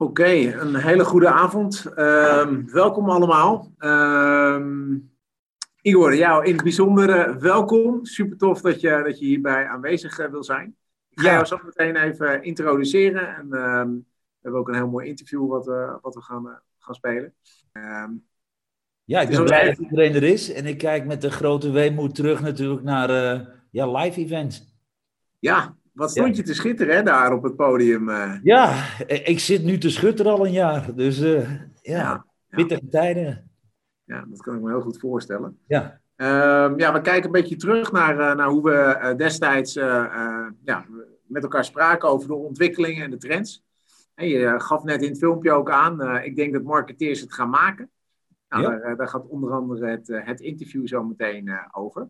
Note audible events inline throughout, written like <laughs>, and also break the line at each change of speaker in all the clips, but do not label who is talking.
Oké, een hele goede avond. Ehm, welkom allemaal. Ehm, Igor, jou in het bijzonder eh, welkom. Super tof dat je, dat je hierbij aanwezig uh, wil zijn. Ik ga
Ja.
jou zo meteen even introduceren. En ehm, we hebben ook een heel mooi interview wat, we wat we gaan, eh, gaan spelen.
Ja, ik
is
ben blij dat iedereen er is. En ik kijk met de grote weemoed terug natuurlijk naar eh, ja, live events.
ja, wat stond je te schitteren hè, daar op het podium. eh.
Ja, eh, ik zit nu te schutteren al een jaar. Dus eh, ja,
ja,
pittige tijden.
ja, dat kan ik me heel goed voorstellen.
Ja,
Ehm, ja, we kijken een beetje terug naar, naar hoe we destijds ja, met elkaar spraken over de ontwikkelingen en de trends. En je gaf net in het filmpje ook aan, ik denk dat marketeers het gaan maken. Nou, daar, daar gaat onder andere het, het interview zo meteen over.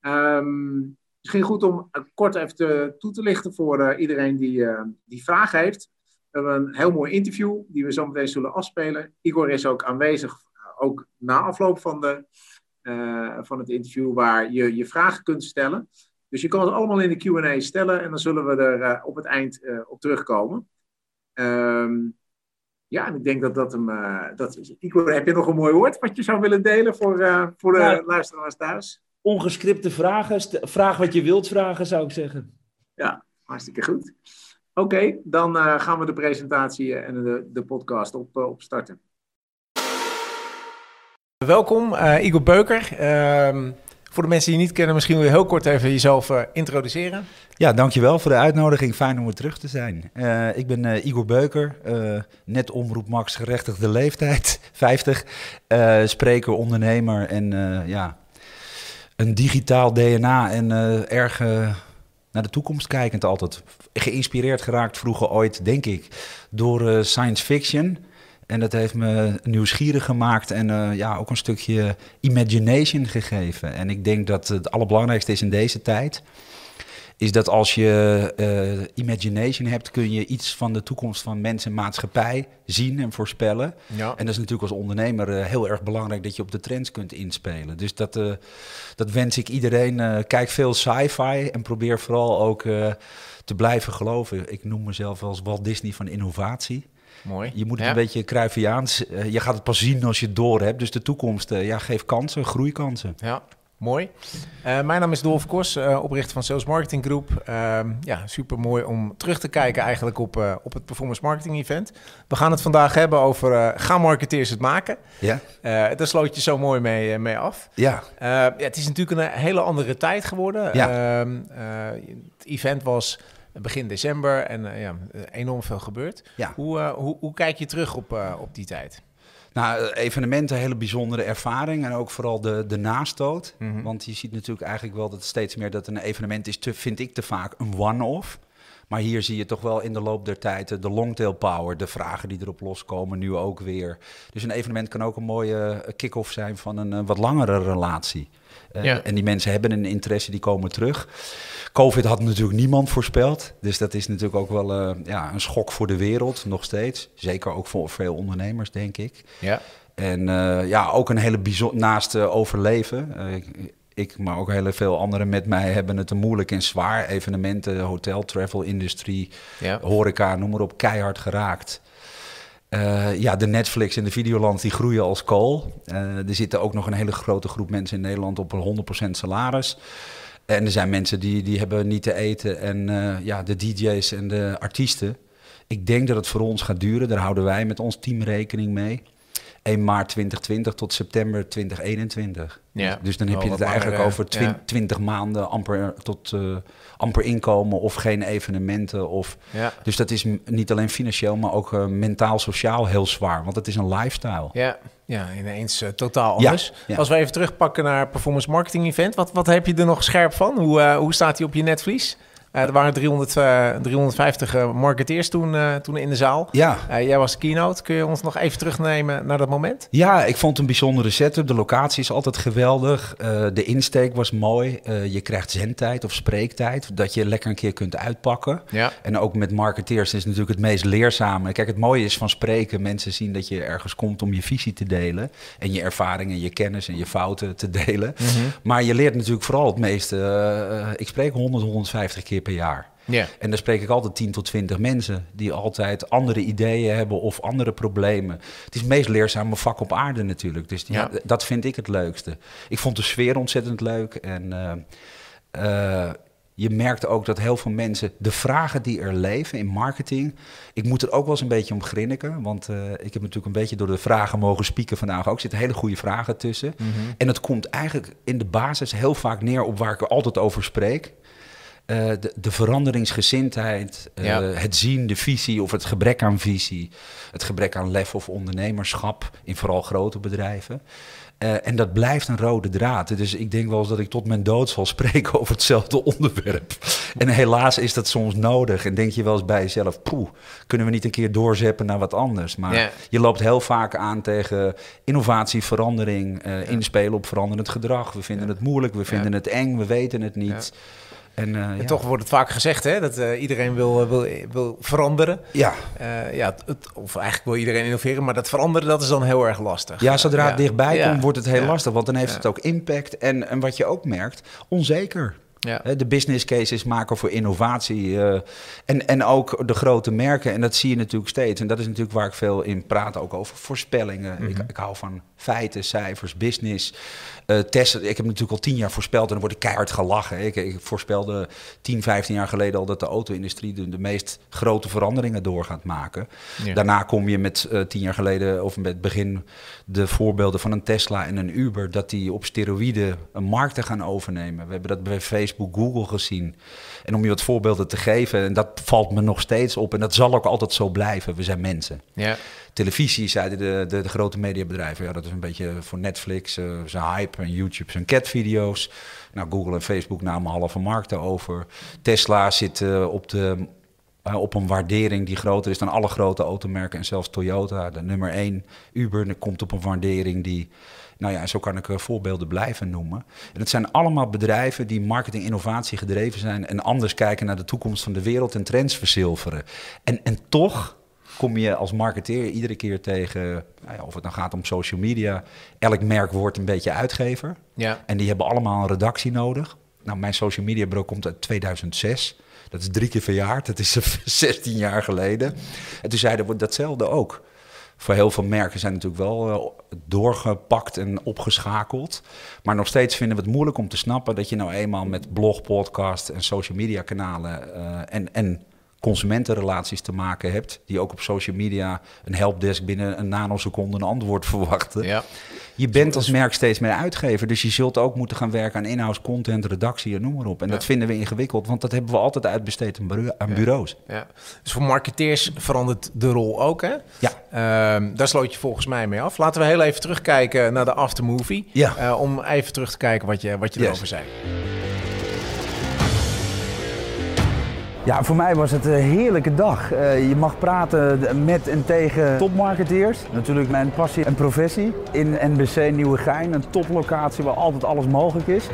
Ehm, misschien goed om eh, kort even te, toe te lichten voor eh, iedereen die, eh, die vragen heeft. We hebben een heel mooi interview die we zo meteen zullen afspelen. Igor is ook aanwezig, ook na afloop van de, van het interview waar je je vragen kunt stellen. Dus je kan het allemaal in de Q&A stellen en dan zullen we er op het eind op terugkomen. Ehm, ja, en ik denk dat dat hem... dat is. Igor, heb je nog een mooi woord wat je zou willen delen voor, voor de luisteraars thuis?
Ongescripte vragen. Vraag wat je wilt vragen, zou ik zeggen.
Ja, hartstikke goed. Oké, dan eh, gaan we de presentatie eh, en de, de podcast op, eh, op starten.
Welkom, eh, Igor Beuker. Ehm, voor de mensen die je niet kennen, misschien wil je heel kort even jezelf eh, introduceren.
Ja, dankjewel voor de uitnodiging. Fijn om weer terug te zijn. Eh, ik ben eh, Igor Beuker, eh, net omroep Max gerechtigde leeftijd, <laughs> 50. eh, spreker, ondernemer en eh, ja, een digitaal DNA en eh, erg eh, naar de toekomst kijkend altijd. Geïnspireerd geraakt vroeger ooit, denk ik, door eh, science fiction. En dat heeft me nieuwsgierig gemaakt en ja, ook een stukje imagination gegeven. En ik denk dat het allerbelangrijkste is in deze tijd, is dat als je eh, imagination hebt, kun je iets van de toekomst van mens en maatschappij zien en voorspellen.
Ja.
En dat is natuurlijk als ondernemer eh, heel erg belangrijk dat je op de trends kunt inspelen. Dus dat, eh, dat wens ik iedereen. kijk veel sci-fi en probeer vooral ook te blijven geloven. Ik noem mezelf als Walt Disney van innovatie.
Mooi.
Je moet het
Ja.
een beetje Cruyffiaans. je gaat het pas zien als je het door hebt. Dus de toekomst, ja, geef kansen, groeikansen.
Ja, mooi. Eh, mijn naam is Dolf Kos, eh, oprichter van Sales Marketing Group. Ehm, ja, super mooi om terug te kijken eigenlijk op, eh, op het Performance Marketing Event. We gaan het vandaag hebben over gaan marketeers het maken?
Ja,
daar sloot je zo mooi mee, mee af.
ja,
ja, het is natuurlijk een hele andere tijd geworden.
Ja.
Ehm, eh, het event was begin december en ja, enorm veel gebeurd.
ja.
Hoe, hoe, hoe kijk je terug op, op die tijd?
Nou, eh, evenementen, hele bijzondere ervaring. En ook vooral de, de nastoot.
Mhm.
Want je ziet natuurlijk eigenlijk wel dat steeds meer dat een evenement is, te, vind ik te vaak, een one-off. Maar hier zie je toch wel in de loop der tijd eh, de longtail power, de vragen die erop loskomen, nu ook weer. Dus een evenement kan ook een mooie eh, kick-off zijn van een wat langere relatie. Eh,
Ja.
En die mensen hebben een interesse, die komen terug. Covid had natuurlijk niemand voorspeld. Dus dat is natuurlijk ook wel eh, ja, een schok voor de wereld, nog steeds. Zeker ook voor veel ondernemers, denk ik.
Ja.
En eh, ja, ook een hele bijzonder naast overleven. ik, ik, maar ook heel veel anderen met mij hebben het moeilijk en zwaar. Evenementen, hotel, travel, industrie,
Ja.
horeca, noem maar op, keihard geraakt. Eh, ja, de Netflix en de Videoland die groeien als kool. Eh, er zitten ook nog een hele grote groep mensen in Nederland op een 100% salaris. En er zijn mensen die, die hebben niet te eten. En eh, ja, de DJ's en de artiesten. Ik denk dat het voor ons gaat duren. Daar houden wij met ons team rekening mee. 1 maart 2020 tot september 2021.
Ja,
Dus dan heb je
wat
het eigenlijk over
eh,
twin-
ja.
20 maanden amper, tot, eh, amper inkomen of geen evenementen. Of,
Ja.
dus dat is niet alleen financieel, maar ook eh, mentaal, sociaal heel zwaar. Want het is een lifestyle.
Ja, ja ineens eh, totaal anders.
ja.
Als we even terugpakken naar Performance Marketing Event, wat, wat heb je er nog scherp van? Hoe, eh, hoe staat hij op je netvlies? Eh, er waren 300, eh, 350 eh, marketeers toen, eh, toen in de zaal.
Ja,
Eh, jij was keynote. Kun je ons nog even terugnemen naar dat moment?
Ja, ik vond het een bijzondere setup. De locatie is altijd geweldig. Eh, de insteek was mooi. Eh, je krijgt zendtijd of spreektijd, dat je lekker een keer kunt uitpakken.
Ja.
En ook met marketeers is natuurlijk het meest leerzame. Kijk, het mooie is van spreken. Mensen zien dat je ergens komt om je visie te delen. En je ervaringen, je kennis en je fouten te delen. Maar je leert natuurlijk vooral het meeste. eh, ik spreek 100, 150 keer per jaar.
Ja.
En dan spreek ik altijd 10 tot 20 mensen die altijd andere ideeën hebben of andere problemen. Het is het meest leerzame vak op aarde natuurlijk. Dus ja,
Ja.
dat vind ik het leukste. Ik vond de sfeer ontzettend leuk. En eh, eh, je merkt ook dat heel veel mensen de vragen die er leven in marketing. Ik moet er ook wel eens een beetje om grinniken. Want eh, ik heb natuurlijk een beetje door de vragen mogen spieken vandaag ook. Er zitten hele goede vragen tussen. En het komt eigenlijk in de basis heel vaak neer op waar ik er altijd over spreek. Eh, de, de veranderingsgezindheid, eh,
Ja.
het zien, de visie of het gebrek aan visie, het gebrek aan lef of ondernemerschap in vooral grote bedrijven. Eh, en dat blijft een rode draad. Dus ik denk wel eens dat ik tot mijn dood zal spreken <laughs> over hetzelfde onderwerp. En helaas is dat soms nodig. En denk je wel eens bij jezelf, poeh, kunnen we niet een keer doorzeppen naar wat anders? Maar
Ja.
je loopt heel vaak aan tegen innovatie, verandering, inspelen op veranderend gedrag. We vinden het moeilijk, we vinden het eng, we weten het niet. En, eh,
En
ja.
toch wordt het vaak gezegd hè, dat eh, iedereen wil, wil, wil veranderen.
Ja.
Eh, ja, het, of eigenlijk wil iedereen innoveren, maar dat veranderen dat is dan heel erg lastig.
Ja, zodra
Ja.
het dichtbij
Ja.
komt, wordt het heel
Ja.
lastig. Want dan heeft
Ja.
het ook impact. En, en wat je ook merkt, onzeker.
Ja.
De business cases maken voor innovatie. eh, en, en ook de grote merken. En dat zie je natuurlijk steeds. En dat is natuurlijk waar ik veel in praat. Ook over voorspellingen.
Mhm.
ik, ik hou van feiten, cijfers, business. testen. Ik heb natuurlijk al tien jaar voorspeld. En dan word ik keihard gelachen. Ik, ik voorspelde 10, 15 jaar geleden al dat de auto-industrie de, de meest grote veranderingen door gaat maken.
Ja.
Daarna kom je met eh, tien jaar geleden, of met het begin, de voorbeelden van een Tesla en een Uber, dat die op steroïden een markten gaan overnemen. We hebben dat bij Facebook, Google gezien. En om je wat voorbeelden te geven, en dat valt me nog steeds op, en dat zal ook altijd zo blijven. We zijn mensen.
Ja.
Televisie, zeiden de, de, de grote mediabedrijven, ja, dat is een beetje voor Netflix, eh zijn hype en YouTube zijn catvideo's. Nou, Google en Facebook namen halve markten over. Tesla zit eh, op, de, eh, op een waardering die groter is dan alle grote automerken en zelfs Toyota, de nummer 1. Uber komt op een waardering die, nou ja, zo kan ik eh, voorbeelden blijven noemen. En het zijn allemaal bedrijven die marketing innovatie gedreven zijn en anders kijken naar de toekomst van de wereld en trends verzilveren. En, en toch kom je als marketeer iedere keer tegen, nou ja, of het dan gaat om social media, elk merk wordt een beetje uitgever.
Ja.
En die hebben allemaal een redactie nodig. Nou, mijn social media bureau komt uit 2006. Dat is drie keer verjaard. Dat is <laughs> 16 jaar geleden. En toen zeiden we datzelfde ook. Voor heel veel merken zijn natuurlijk wel eh, doorgepakt en opgeschakeld. Maar nog steeds vinden we het moeilijk om te snappen dat je nou eenmaal met blog, podcast en social media kanalen eh, en, en consumentenrelaties te maken hebt. Die ook op social media een helpdesk binnen een nanoseconde een antwoord <laughs> verwachten.
Ja.
Je bent als merk steeds meer uitgever, dus je zult ook moeten gaan werken aan in-house content, redactie en noem maar op. En dat vinden we ingewikkeld, want dat hebben we altijd uitbesteed aan, bureau- aan bureaus.
Ja. Dus voor marketeers verandert de rol ook, hè?
Ja.
Ehm, daar sloot je volgens mij mee af. Laten we heel even terugkijken naar de aftermovie.
Ja.
Eh, om even terug te kijken wat je, wat je
Yes.
erover zei.
Ja, voor mij was het een heerlijke dag. Eh, je mag praten met en tegen topmarketeers. Natuurlijk mijn passie en professie. In NBC Nieuwegein, een toplocatie waar altijd alles mogelijk is.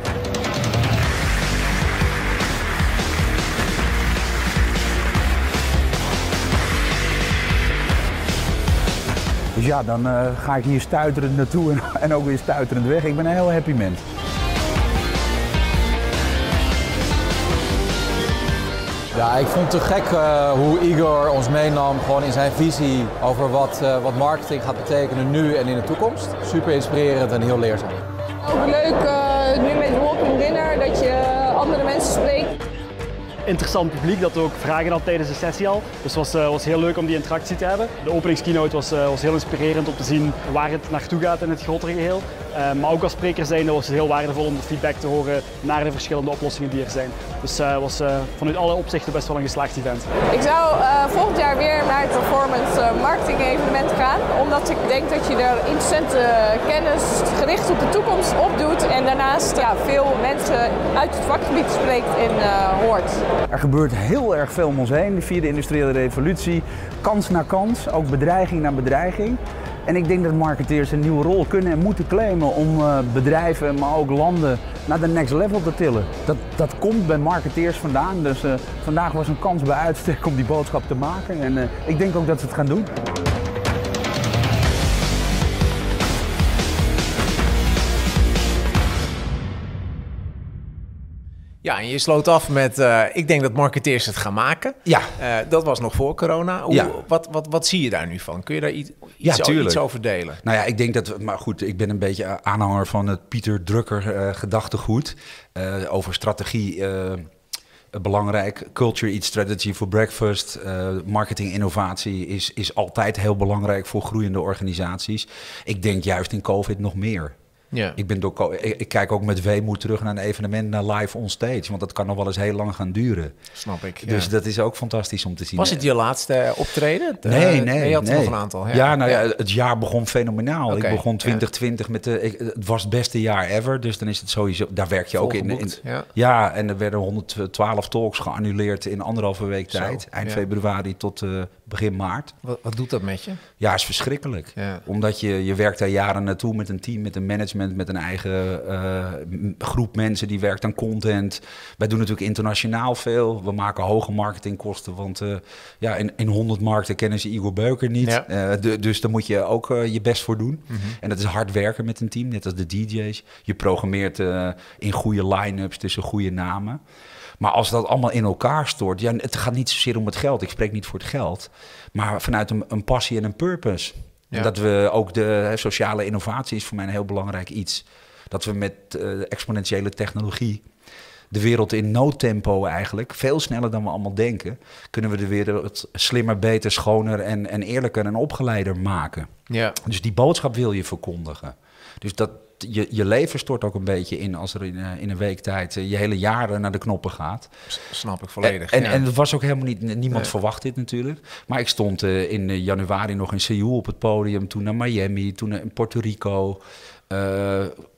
Dus ja, dan eh, ga ik hier stuiterend naartoe en, <laughs> en ook weer stuiterend weg. Ik ben een heel happy mens.
Ja, ik vond het te gek eh, hoe Igor ons meenam gewoon in zijn visie over wat, eh, wat marketing gaat betekenen nu en in de toekomst. Super inspirerend en heel leerzaam.
Ook leuk eh, nu met Walking Dinner dat je andere mensen spreekt.
Interessant publiek dat ook vragen had tijdens de sessie al. Dus het was, eh, was heel leuk om die interactie te hebben. De openingskeynote was, eh, was heel inspirerend om te zien waar het naartoe gaat in het grotere geheel. Eh, maar ook als spreker zijnde was het heel waardevol om de feedback te horen naar de verschillende oplossingen die er zijn. Dus het was vanuit alle opzichten best wel een geslaagd event.
Ik zou volgend jaar weer naar het performance marketing evenement gaan. Omdat ik denk dat je er interessante kennis gericht op de toekomst opdoet. En daarnaast ja, veel mensen uit het vakgebied spreekt en hoort.
Er gebeurt heel erg veel om ons heen, de vierde industriële revolutie. Kans na kans, ook bedreiging na bedreiging. En ik denk dat marketeers een nieuwe rol kunnen en moeten claimen om eh, bedrijven, maar ook landen naar de next level te tillen. Dat, dat komt bij marketeers vandaan. Dus eh, vandaag was een kans bij uitstek om die boodschap te maken. En eh, ik denk ook dat ze het gaan doen.
Ja, en je sloot af met, eh, ik denk dat marketeers het gaan maken.
Ja.
Eh, dat was nog voor corona. Hoe,
Ja.
wat, wat, wat zie je daar nu van? Kun je daar iets,
Ja,
iets,
tuurlijk.
iets over delen?
Nou ja, ik denk dat, maar goed, ik ben een beetje aanhanger van het Pieter Drucker eh, gedachtegoed over strategie. belangrijk. Culture eats strategy for breakfast. Eh, marketing innovatie is, is altijd heel belangrijk voor groeiende organisaties. Ik denk juist in COVID nog meer.
Ja.
Ik, ben door, ik, ik kijk ook met weemoed terug naar een evenement, naar live on stage. Want dat kan nog wel eens heel lang gaan duren.
Snap ik. ja.
Dus dat is ook fantastisch om te zien.
was het je laatste optreden?
Nee,
Eh,
nee,
Je had er
nee.
nog een aantal.
Ja, nou ja, het jaar begon fenomenaal. Ik begon
ja.
2020 met de. Ik, het was het beste jaar ever. Dus dan is het sowieso. Daar werk je ook in.
ja.
ja, en er werden 112 talks geannuleerd in anderhalve week
Zo,
tijd. Eind
ja.
februari tot eh, begin maart.
Wat, wat doet dat met je?
Ja, is verschrikkelijk.
Ja.
Omdat je, je werkt daar jaren naartoe met een team, met een management, met een eigen eh, groep mensen die werkt aan content. Wij doen natuurlijk internationaal veel. We maken hoge marketingkosten, want eh, ja, in, in 100 markten kennen ze Igor Beuker niet.
Ja.
Eh, de- dus daar moet je ook je best voor doen. En dat is hard werken met een team, net als de DJ's. Je programmeert in goede line-ups tussen goede namen. Maar als dat allemaal in elkaar stort, ja, het gaat niet zozeer om het geld. Ik spreek niet voor het geld, maar vanuit een, een passie en een purpose.
Ja.
En dat we ook de hè, sociale innovatie is voor mij een heel belangrijk iets. Dat we met eh, exponentiële technologie de wereld in noodtempo eigenlijk, veel sneller dan we allemaal denken, kunnen we de wereld slimmer, beter, schoner en, en eerlijker en opgeleider maken.
Ja.
Dus die boodschap wil je verkondigen. Dus dat je, je leven stort ook een beetje in als er in, eh, in een week tijd eh, je hele jaren naar de knoppen gaat.
S- Snap ik volledig.
En,
ja.
en het was ook helemaal niet, niemand
Nee.
verwacht dit natuurlijk. Maar ik stond eh, in januari nog in Seoul op het podium, toen naar Miami, toen naar Puerto Rico.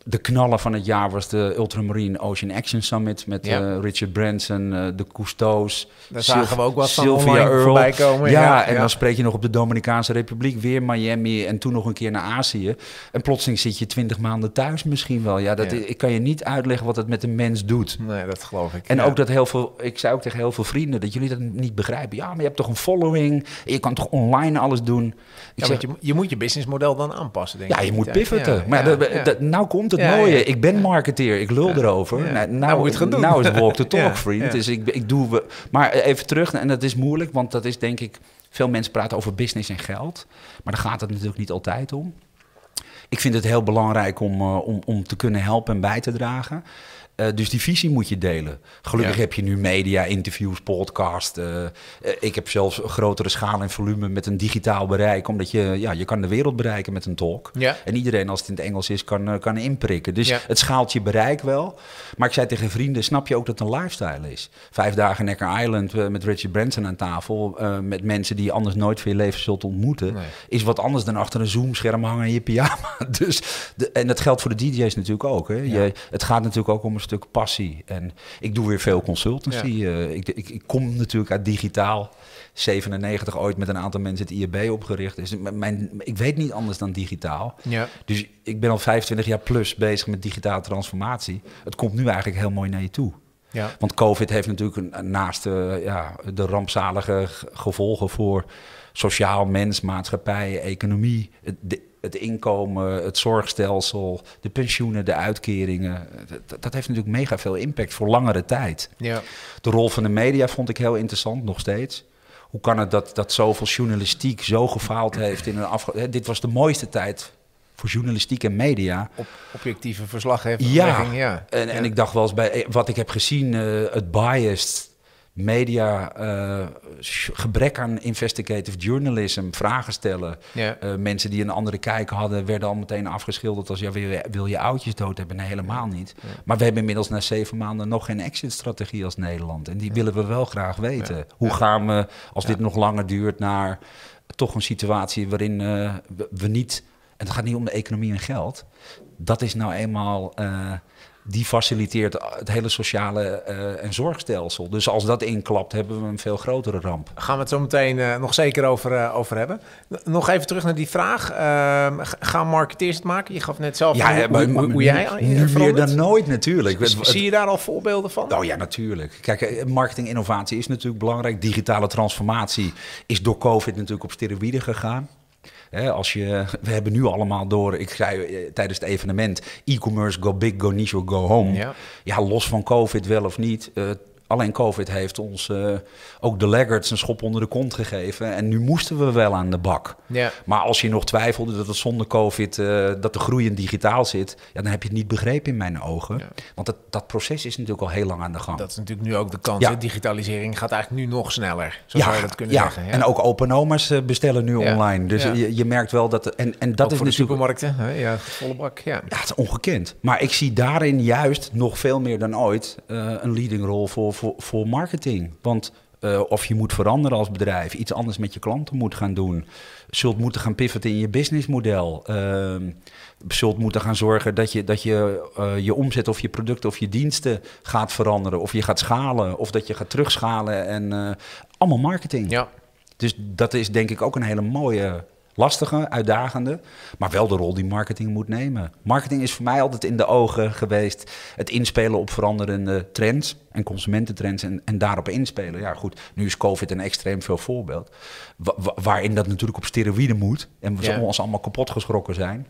De knallen van het jaar was de Ultramarine Ocean Action Summit met
Ja.
eh, Richard Branson, eh, de Cousteaus.
Daar zagen we ook wat van
Sylvia Earle.
voorbij komen.
Ja,
Ja,
en
ja.
dan spreek je nog op de Dominicaanse Republiek, weer Miami en toen nog een keer naar Azië. En plotseling zit je twintig maanden thuis misschien wel. Ja, dat,
Ja.
ik kan je niet uitleggen wat het met een mens doet.
Nee, dat geloof ik.
En
ja.
ook dat heel veel, ik zei ook tegen heel veel vrienden dat jullie dat niet begrijpen. Ja, maar je hebt toch een following, je kan toch online alles doen. Ik
Ja,
zeg,
je, je moet je businessmodel dan aanpassen, denk
ja,
ik.
je moet
Ja,
pivoten.
ja,
maar
ja,
dat-
ja.
dat- nou komt het
Ja,
mooie.
ja.
Ik ben marketeer, ik lul erover. Nou,
Nou
nou,
moet gaan doen.
nou is walk the <laughs> talk, vriend. Dus ik, ik doe... We, maar even terug, en dat is moeilijk, want dat is denk ik... Veel mensen praten over business en geld. Maar daar gaat het natuurlijk niet altijd om. Ik vind het heel belangrijk om, eh, om, om te kunnen helpen en bij te dragen. Eh, dus die visie moet je delen. Gelukkig
Ja.
heb je nu media, interviews, podcast. eh, eh, ik heb zelfs een grotere schaal en volume met een digitaal bereik. Omdat je, ja, je kan de wereld bereiken met een talk.
Ja.
En iedereen, als het in het Engels is, kan, kan inprikken. Dus
Ja.
het schaalt je bereik wel. Maar ik zei tegen vrienden, snap je ook dat het een lifestyle is? Vijf dagen Necker Island met Richard Branson aan tafel. met mensen die je anders nooit voor je leven zult ontmoeten.
Nee.
Is wat anders dan achter een Zoom-scherm hangen in je pyjama. <laughs> Dus de, en dat geldt voor de DJ's natuurlijk ook. Hè? Je, het gaat natuurlijk ook om een stuk passie. En ik doe weer veel consultancy. eh, ik, ik, ik kom natuurlijk uit digitaal. 97 ooit met een aantal mensen het IEB opgericht. Dus mijn, ik weet niet anders dan digitaal.
Ja.
Dus ik ben al 25 jaar plus bezig met digitale transformatie. Het komt nu eigenlijk heel mooi naar je toe.
Ja.
Want COVID heeft natuurlijk een, naast ja, de rampzalige gevolgen voor sociaal, mens, maatschappij, economie, de- het inkomen, het zorgstelsel, de pensioenen, de uitkeringen. Dat, dat heeft natuurlijk mega veel impact voor langere tijd.
Ja.
De rol van de media vond ik heel interessant, nog steeds. Hoe kan het dat, dat zoveel journalistiek zo gefaald heeft in een afge... Dit was de mooiste tijd voor journalistiek en media.
Op, objectieve verslaggever.
Ja,
ja.
En, en
Ja.
ik dacht wel eens bij wat ik heb gezien, eh, het biased media, eh, gebrek aan investigative journalism, vragen stellen.
Ja.
Eh, mensen die een andere kijk hadden, werden al meteen afgeschilderd als ja, wil, je, wil je oudjes dood hebben? Nee, helemaal niet. Maar we hebben inmiddels na zeven maanden nog geen exit-strategie als Nederland. En die willen we wel graag weten. Hoe gaan we, als dit nog langer duurt, naar toch een situatie waarin eh, we, we niet... En het gaat niet om de economie en geld. Dat is nou eenmaal... die faciliteert het hele sociale eh, en zorgstelsel. Dus als dat inklapt, hebben we een veel grotere ramp.
Gaan we het zo meteen eh, nog zeker over, eh, over hebben. Nog even terug naar die vraag. Ehm, gaan marketeers het maken? Je gaf net zelf
Ja,
hoe,
maar-
hoe, jij
nu meer dan nooit natuurlijk. Het-
Zie je daar al voorbeelden van?
Oh ja, natuurlijk. Kijk, eh, marketinginnovatie is natuurlijk belangrijk. Digitale transformatie is door COVID natuurlijk op steroïden gegaan. Hè, als je, <laughs> we hebben nu allemaal door, ik zei eh, tijdens het evenement, e-commerce, go big, go niche or go home.
Ja.
Ja, los van COVID wel of niet. eh, alleen COVID heeft ons eh, ook de laggards een schop onder de kont gegeven. En nu moesten we wel aan de bak.
Ja.
Maar als je nog twijfelde dat het zonder COVID, eh, dat de groei in digitaal zit, ja, dan heb je het niet begrepen in mijn ogen.
Ja.
Want dat, dat proces is natuurlijk al heel lang aan de gang.
Dat is natuurlijk nu ook de kans.
Ja.
Digitalisering gaat eigenlijk nu nog sneller. Zo zou je dat kunnen zeggen. Ja.
en ook open oma's eh, bestellen nu online. Dus
Ja.
je, je merkt wel dat... En, en dat
Ook
is
voor de supermarkten. Hè? Ja, volle bak. Ja.
Ja, het is ongekend. Maar ik zie daarin juist nog veel meer dan ooit een leading rol voor, voor, voor marketing. Want eh, of je moet veranderen als bedrijf, iets anders met je klanten moet gaan doen. Zult moeten gaan pivoten in je businessmodel. Ehm zult moeten gaan zorgen dat je, dat je eh, je omzet of je producten of je diensten gaat veranderen. Of je gaat schalen of dat je gaat terugschalen. En eh, allemaal marketing.
ja.
Dus dat is denk ik ook een hele mooie, lastige, uitdagende, maar wel de rol die marketing moet nemen. Marketing is voor mij altijd in de ogen geweest het inspelen op veranderende trends en consumententrends en, en daarop inspelen. Ja goed, nu is COVID een extreem veel voorbeeld, wa- wa- waarin dat natuurlijk op steroïden moet en we
Ja.
ons allemaal kapot geschrokken zijn.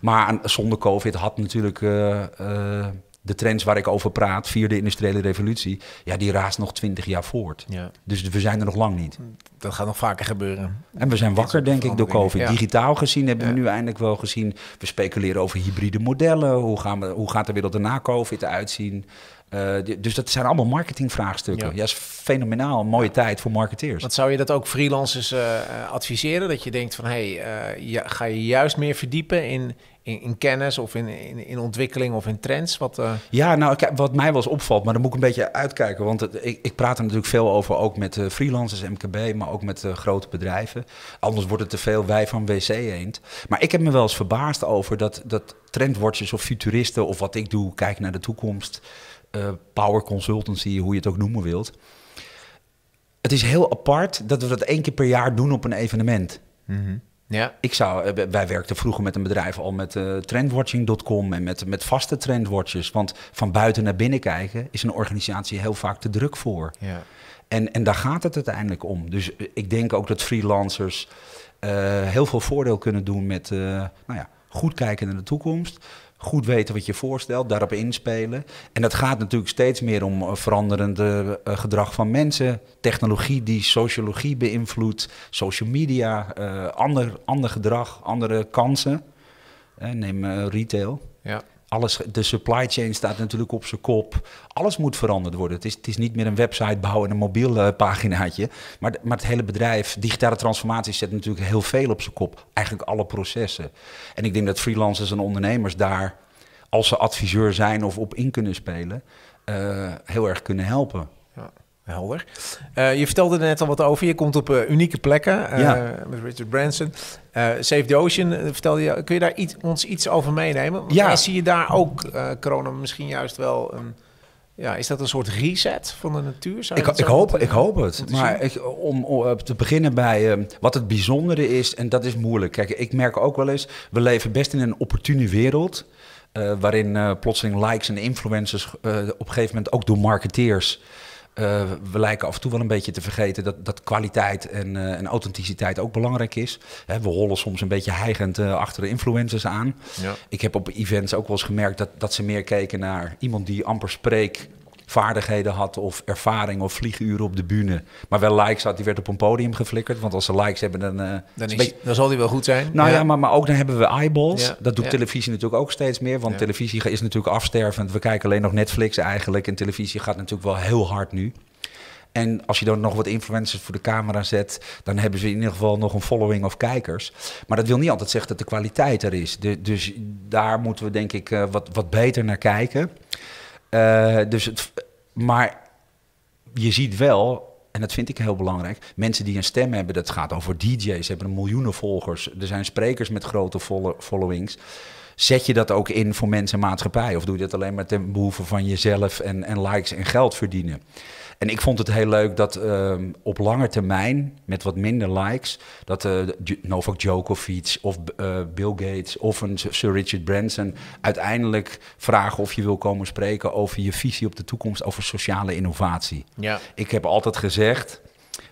Maar zonder COVID had natuurlijk eh, eh, de trends waar ik over praat, vierde industriële revolutie, ja, die raast nog twintig jaar voort.
ja,
Dus we zijn er nog lang niet.
dat gaat nog vaker gebeuren.
En we zijn wakker, denk ik, door COVID.
ja.
Digitaal gezien hebben
Ja.
we nu eindelijk wel gezien. We speculeren over hybride modellen. Hoe, gaan we, hoe gaat de wereld er na COVID uitzien? Di- dus dat zijn allemaal marketingvraagstukken.
Ja.
Ja, is fenomenaal. Een mooie tijd voor marketeers.
Want zou je dat ook freelancers eh, eh, adviseren? Dat je denkt van, hey, eh, ja, ga je juist meer verdiepen in, in, in kennis of in, in, in ontwikkeling of in trends? Wat, eh,
Ja, nou, kijk, wat mij wel eens opvalt, maar daar moet ik een beetje uitkijken. Want het- ik, ik praat er natuurlijk veel over, ook met eh, freelancers, MKB, maar ook met eh, grote bedrijven. Anders wordt het te veel wij van WC eend. Maar ik heb me wel eens verbaasd over dat, dat trendwatchers of futuristen, of wat ik doe, kijken naar de toekomst, power consultancy, hoe je het ook noemen wilt. Het is heel apart dat we dat één keer per jaar doen op een evenement.
Ja,
Ik zou, eh, wij werkten vroeger met een bedrijf al met eh, trendwatching.com en met, met vaste trendwatchers. Want van buiten naar binnen kijken is een organisatie heel vaak te druk voor.
ja.
En, en daar gaat het uiteindelijk om. Dus eh, ik denk ook dat freelancers heel veel voordeel kunnen doen met nou ja, goed kijken naar de toekomst. Goed weten wat je voorstelt, daarop inspelen. En dat gaat natuurlijk steeds meer om eh, veranderende eh, gedrag van mensen. Technologie die sociologie beïnvloedt, social media, eh, ander, ander gedrag, andere kansen. Neem retail.
ja.
Alles, de supply chain staat natuurlijk op zijn kop. Alles moet veranderd worden. Het is, het is niet meer een website bouwen en een mobiel eh, paginaatje. Maar, maar het hele bedrijf, digitale transformatie, zet natuurlijk heel veel op zijn kop. Eigenlijk alle processen. En ik denk dat freelancers en ondernemers daar, als ze adviseur zijn of op in kunnen spelen, eh, heel erg kunnen helpen.
Helder. Eh, je vertelde er net al wat over. Je komt op eh, unieke plekken eh,
Ja.
met Richard Branson. Save the Ocean, vertelde je. Kun je daar iets, ons iets over meenemen?
Ja.
Zie je daar ook corona misschien juist wel een... Ja, is dat een soort reset van de natuur? Zou
Ik, hoop, ik hoop het. Maar ik, om, om te beginnen bij wat het bijzondere is, en dat is moeilijk. Kijk, ik merk ook wel eens, we leven best in een opportune wereld. waarin plotseling likes en influencers op een gegeven moment ook door marketeers. Eh, we lijken af en toe wel een beetje te vergeten dat, dat kwaliteit en, eh, en authenticiteit ook belangrijk is. Hè, we rollen soms een beetje heigend eh, achter de influencers aan.
Ja.
Ik heb op events ook wel eens gemerkt dat, dat ze meer keken naar iemand die amper spreek vaardigheden had of ervaring of vlieguren op de bühne. Maar wel likes had, die werd op een podium geflikkerd. Want als ze likes hebben, dan... eh,
Dan,
is
is,
een beetje-
dan zal die wel goed zijn.
nou ja, maar, maar ook dan hebben we eyeballs.
Ja,
Dat doet
ja.
televisie natuurlijk ook steeds meer. Want televisie is natuurlijk afstervend. We kijken alleen nog Netflix eigenlijk. En televisie gaat natuurlijk wel heel hard nu. En als je dan nog wat influencers voor de camera zet, dan hebben ze in ieder geval nog een following of kijkers. Maar dat wil niet altijd zeggen dat de kwaliteit er is. De- dus daar moeten we denk ik eh, wat, wat beter naar kijken. Eh, dus het, maar je ziet wel, en dat vind ik heel belangrijk, mensen die een stem hebben, dat gaat over DJ's, hebben miljoenen volgers. Er zijn sprekers met grote follow- followings. Zet je dat ook in voor mensen en maatschappij? Of doe je dat alleen maar ten behoeve van jezelf en, en likes en geld verdienen? En ik vond het heel leuk dat ehm, op lange termijn, met wat minder likes, dat eh, Novak Djokovic of eh, Bill Gates of een Sir Richard Branson uiteindelijk vragen of je wil komen spreken over je visie op de toekomst, over sociale innovatie.
Ja.
Ik heb altijd gezegd,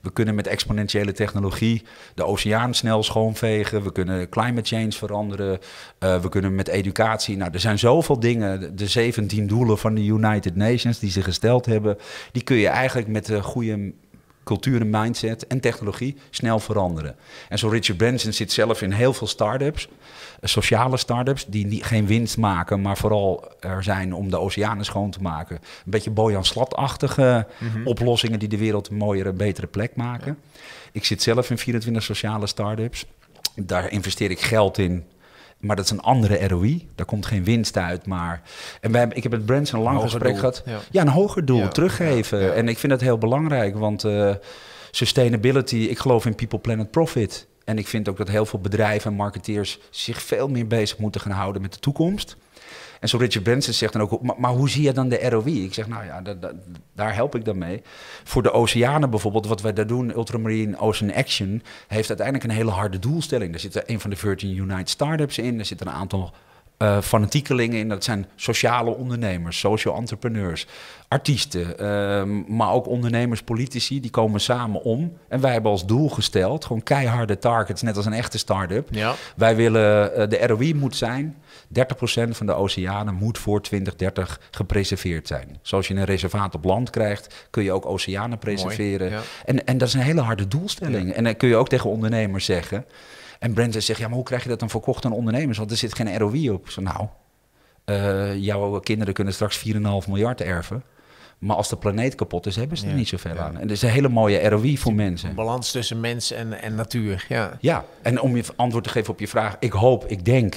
We kunnen met exponentiële technologie de oceaan snel schoonvegen. We kunnen climate change veranderen. Uh, we kunnen met educatie. Nou, er zijn zoveel dingen. De 17 doelen van de United Nations die ze gesteld hebben. Die kun je eigenlijk met de goede cultuur en mindset en technologie snel veranderen. En zo Richard Branson zit zelf in heel veel start-ups, eh, sociale start-ups, die niet, geen winst maken, maar vooral er zijn om de oceanen schoon te maken. Een beetje Bojan Slat-achtige mhm. oplossingen die de wereld een mooiere, betere plek maken. Ik zit zelf in 24 sociale start-ups. Daar investeer ik geld in maar dat is een andere ROI. Daar komt geen winst uit. Maar... En wij, ik heb met Branson een lang gesprek gehad. Ja. een hoger doel, teruggeven. En ik vind dat heel belangrijk. Want uh, sustainability, ik geloof in people, planet, profit. En ik vind ook dat heel veel bedrijven en marketeers zich veel meer bezig moeten gaan houden met de toekomst. En zo Richard Branson zegt dan ook, maar, hoe zie je dan de ROI? Ik zeg, nou ja, daar help ik dan mee. Voor de oceanen bijvoorbeeld, wat wij daar doen, Ultramarine Ocean Action, heeft uiteindelijk een hele harde doelstelling. Er zit een van de Virgin Unite startups in, er zitten een aantal uh, fanatiekelingen in. Dat zijn sociale ondernemers, social entrepreneurs, artiesten, ehm, maar ook ondernemers, politici, die komen samen om. En wij hebben als doel gesteld, gewoon keiharde targets, net als een echte start-up. Ja. Wij willen, uh, de ROI moet zijn, 30% van de oceanen moet voor 2030 gepreserveerd zijn. Zoals je een reservaat op land krijgt, kun je ook oceanen preserveren. en, en dat is een hele harde doelstelling. En dan kun je ook tegen ondernemers zeggen... En Brandon zegt, ja, maar hoe krijg je dat dan verkocht aan ondernemers? Want er zit geen ROI op. Zo, nou, uh, jouw kinderen kunnen straks 4,5 miljard erven. Maar als de planeet kapot is, hebben ze er niet zoveel aan. En dat is een hele mooie ROI voor mensen.
balans tussen mens en, en natuur, ja.
Ja, en om je antwoord te geven op je vraag. Ik hoop, ik denk,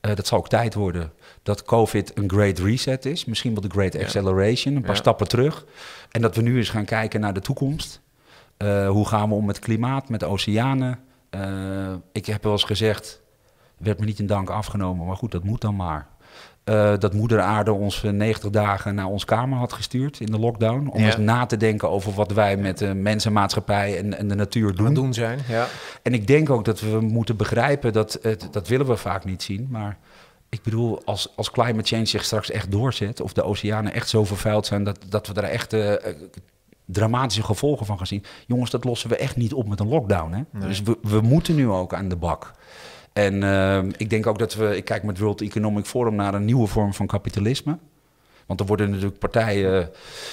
uh, dat zal ook tijd worden, dat COVID een great reset is. Misschien wel de great acceleration, een paar stappen terug. En dat we nu eens gaan kijken naar de toekomst. Uh, hoe gaan we om met klimaat, met oceanen? Uh, ik heb wel eens gezegd, werd me niet in dank afgenomen, maar goed, dat moet dan maar. Uh, dat moeder aarde ons 90 dagen naar ons kamer had gestuurd in de lockdown. Om eens na te denken over wat wij met de mensenmaatschappij en, en de natuur doen.
doen zijn, ja.
En ik denk ook dat we moeten begrijpen, dat, het, dat willen we vaak niet zien, maar... Ik bedoel, als, als climate change zich straks echt doorzet, of de oceanen echt zo vervuild zijn dat, dat we er echt uh, dramatische gevolgen van gaan zien. Jongens, dat lossen we echt niet op met een lockdown. Hè? Dus we, we moeten nu ook aan de bak. En uh, ik denk ook dat we, ik kijk met World Economic Forum naar een nieuwe vorm van kapitalisme. Want er worden natuurlijk partijen,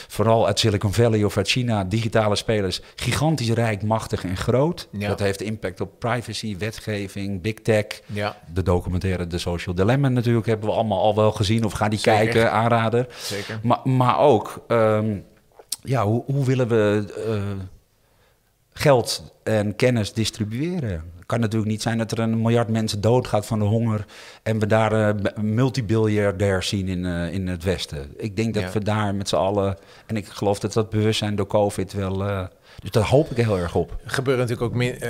vooral uit Silicon Valley of uit China, digitale spelers, gigantisch rijk, machtig en groot. Dat heeft impact op privacy, wetgeving, big tech. Ja. De documentaire The Social Dilemma natuurlijk hebben we allemaal al wel gezien. Of ga die kijken, aanrader. Zeker. Maar, maar ook, um, ja, hoe, hoe willen we uh, geld en kennis distribueren? Het kan natuurlijk niet zijn dat er een miljard mensen doodgaat van de honger en we daar uh, multibiljardair zien in, uh, in het Westen. Ik denk dat we daar met z'n allen, en ik geloof dat dat bewustzijn door COVID wel dus daar hoop ik heel erg op.
Er gebeuren natuurlijk ook uh,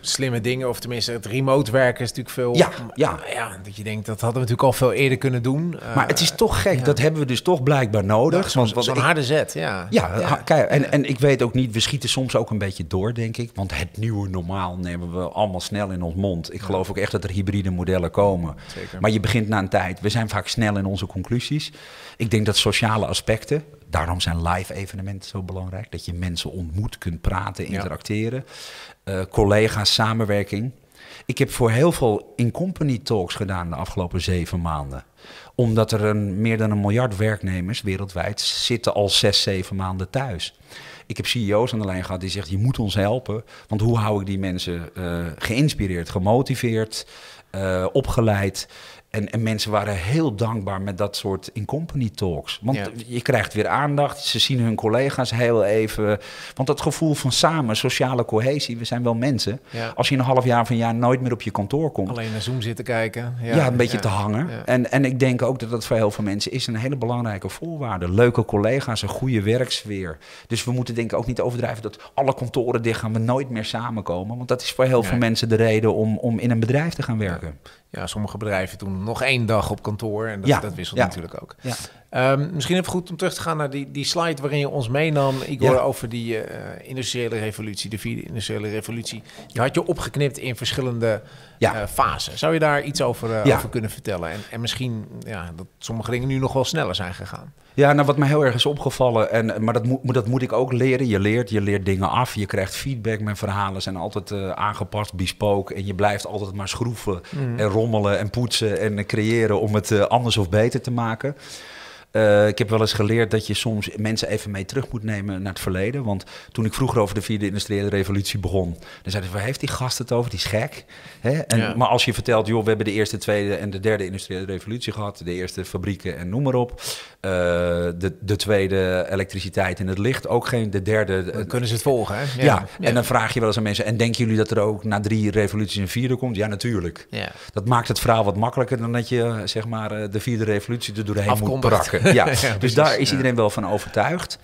slimme dingen, of tenminste het remote werken is natuurlijk veel...
Ja, ja.
ja, dat je denkt, dat hadden we natuurlijk al veel eerder kunnen doen.
maar het is toch gek, dat hebben we dus toch blijkbaar nodig.
Zo'n zo harde zet, ja.
Ja, kijk, en, en ik weet ook niet, we schieten soms ook een beetje door, denk ik. Want het nieuwe normaal nemen we allemaal snel in ons mond. Ik geloof ook echt dat er hybride modellen komen. Zeker. Maar je begint na een tijd, we zijn vaak snel in onze conclusies. Ik denk dat sociale aspecten, daarom zijn live evenementen zo belangrijk. Dat je mensen ontmoet, kunt praten, interacteren. Ja. Uh, collega's, samenwerking. Ik heb voor heel veel in-company talks gedaan de afgelopen zeven maanden. Omdat er een, meer dan een miljard werknemers wereldwijd zitten al zes, zeven maanden thuis. Ik heb CEO's aan de lijn gehad die zeggen, je moet ons helpen. Want hoe hou ik die mensen uh, geïnspireerd, gemotiveerd, uh, opgeleid... En, en, mensen waren heel dankbaar met dat soort in-company talks. Want je krijgt weer aandacht, ze zien hun collega's heel even. Want dat gevoel van samen, sociale cohesie, we zijn wel mensen. Als je een half jaar of een jaar nooit meer op je kantoor komt.
Alleen naar Zoom zitten kijken.
Ja, ja een beetje te hangen. En, en ik denk ook dat dat voor heel veel mensen is een hele belangrijke voorwaarde. Leuke collega's, een goede werksfeer. Dus we moeten denk ik ook niet overdrijven dat alle kantoren dicht gaan, we nooit meer samenkomen. Want dat is voor heel veel mensen de reden om, om in een bedrijf te gaan werken
ja, sommige bedrijven doen nog één dag op kantoor en dat, dat wisselt natuurlijk ook. Ehm, misschien even goed om terug te gaan naar die, die slide waarin je ons meenam, Igor,
Ja.
over die eh, industriële revolutie, de vierde industriële revolutie. Die had je opgeknipt in verschillende
Ja.
eh, fasen. Zou je daar iets over, eh,
Ja.
over kunnen vertellen? En, en misschien ja, dat sommige dingen nu nog wel sneller zijn gegaan.
Ja, nou wat mij heel erg is opgevallen, en, maar dat moet, dat moet ik ook leren. Je leert, je leert dingen af, je krijgt feedback. Mijn verhalen zijn altijd aangepast, bespook. En je blijft altijd maar schroeven en rommelen en poetsen en creëren om het anders of beter te maken. Eh, ik heb wel eens geleerd dat je soms mensen even mee terug moet nemen naar het verleden. Want toen ik vroeger over de vierde industriële revolutie begon, dan zeiden ze, waar heeft die gast het over? Die is gek. Hè? En,
Ja.
Maar als je vertelt, joh, we hebben de eerste, tweede en de derde industriële revolutie gehad. De eerste fabrieken en noem maar op. Eh, de, de tweede elektriciteit en het licht ook geen. De derde...
Dan kunnen ze het volgen, hè?
ja. en dan vraag je wel eens aan mensen, en denken jullie dat er ook na drie revoluties een vierde komt? Ja, natuurlijk.
Ja.
Dat maakt het verhaal wat makkelijker dan dat je eh, zeg maar eh, de vierde revolutie er doorheen moet prakken. <laughs> Ja. Dus daar is iedereen wel van overtuigd.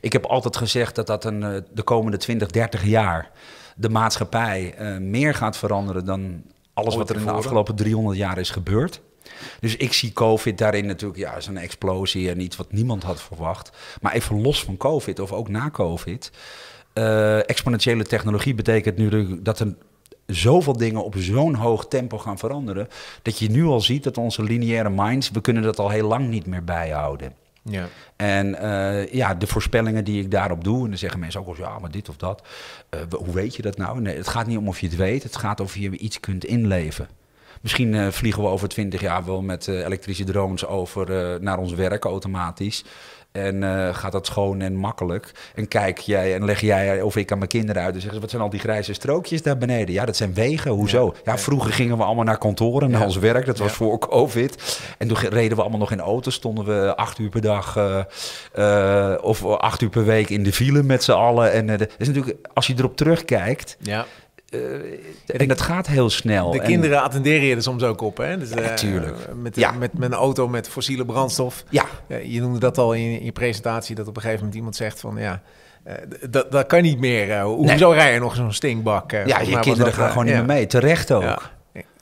Ik heb altijd gezegd dat dat een, eh, de komende 20, 30 jaar de maatschappij eh, meer gaat veranderen dan alles
Ooit
wat er in de afgelopen 300 jaar is gebeurd. Dus ik zie COVID daarin natuurlijk, ja, is een explosie en iets wat niemand had verwacht. Maar even los van COVID of ook na COVID. eh, exponentiële technologie betekent nu dat er zoveel dingen op zo'n hoog tempo gaan veranderen. Dat je nu al ziet dat onze lineaire minds, we kunnen dat al heel lang niet meer bijhouden.
Ja.
En eh, ja, de voorspellingen die ik daarop doe, en dan zeggen mensen ook wel eens, ja, maar dit of dat. Eh, hoe weet je dat nou? Nee, het gaat niet om of je het weet, het gaat of je iets kunt inleven. Misschien eh, vliegen we over twintig jaar wel met eh, elektrische drones over eh, naar ons werk automatisch. En gaat dat schoon en makkelijk. En kijk jij en leg jij of ik aan mijn kinderen uit. En zeggen ze, wat zijn al die grijze strookjes daar beneden? Ja, dat zijn wegen. Hoezo? Ja, vroeger gingen we allemaal naar kantoren, naar
Ja.
ons werk. Dat was
Ja.
voor COVID. En toen reden we allemaal nog in auto's. Stonden we acht uur per dag of acht uur per week in de file met z'n allen. En dat is natuurlijk, als je erop terugkijkt,
ja.
Eh, en dat gaat heel snel.
De
En-
kinderen attenderen je er soms ook op, hè? Dus, eh,
tuurlijk.
Met,
Ja.
met, met een auto met fossiele brandstof.
Ja,
Ja, je noemde dat al in, je presentatie, dat op een gegeven moment iemand zegt van ja, eh, dat, dat kan niet meer. eh, hoezo rij je nog zo'n stinkbak? eh?
ja je kinderen gaan
eh,
gewoon niet meer mee. Terecht ook.
Ja.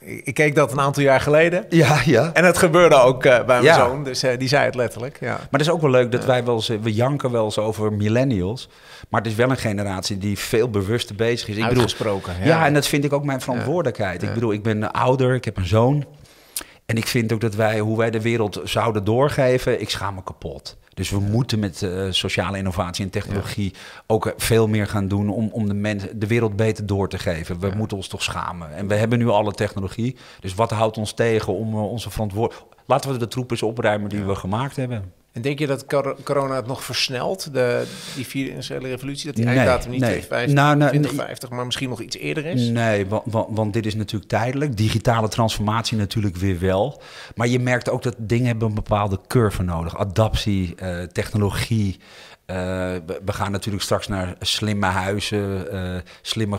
Ik, keek dat een aantal jaar geleden.
Ja, ja.
En het gebeurde ook eh, bij mijn
Ja.
zoon, dus eh, die zei het letterlijk. Ja.
Maar het is ook wel leuk dat wij wel eens, eh, we janken wel eens over millennials. Maar het is wel een generatie die veel bewuster bezig is. Ik bedoel,
Uitgesproken.
ja. en dat vind ik ook mijn verantwoordelijkheid. Ik bedoel, ik ben ouder, ik heb een zoon. En ik vind ook dat wij, hoe wij de wereld zouden doorgeven, ik schaam me kapot. Dus we moeten met eh, sociale innovatie en technologie ook eh, veel meer gaan doen om, om de, mensen de wereld beter door te geven. We moeten ons toch schamen. En we hebben nu alle technologie. Dus wat houdt ons tegen om eh, onze verantwoordelijkheid... Laten we de troep eens opruimen die we gemaakt hebben.
En denk je dat cor- corona het nog versnelt, de, die vierde industriële revolutie, dat die
Nee,
einddatum niet
nee.
2050,
Nou, nou,
2050, maar misschien nog iets eerder is?
Nee, want, want, want dit is natuurlijk tijdelijk. Digitale transformatie natuurlijk weer wel. Maar je merkt ook dat dingen hebben een bepaalde curve nodig. Adaptie, eh, technologie. Eh, we, gaan natuurlijk straks naar slimme huizen, eh, slimme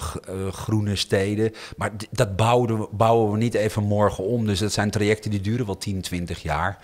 groene steden. Maar dat bouwen we, bouwen we niet even morgen om. Dus dat zijn trajecten die duren wel 10, 20 jaar.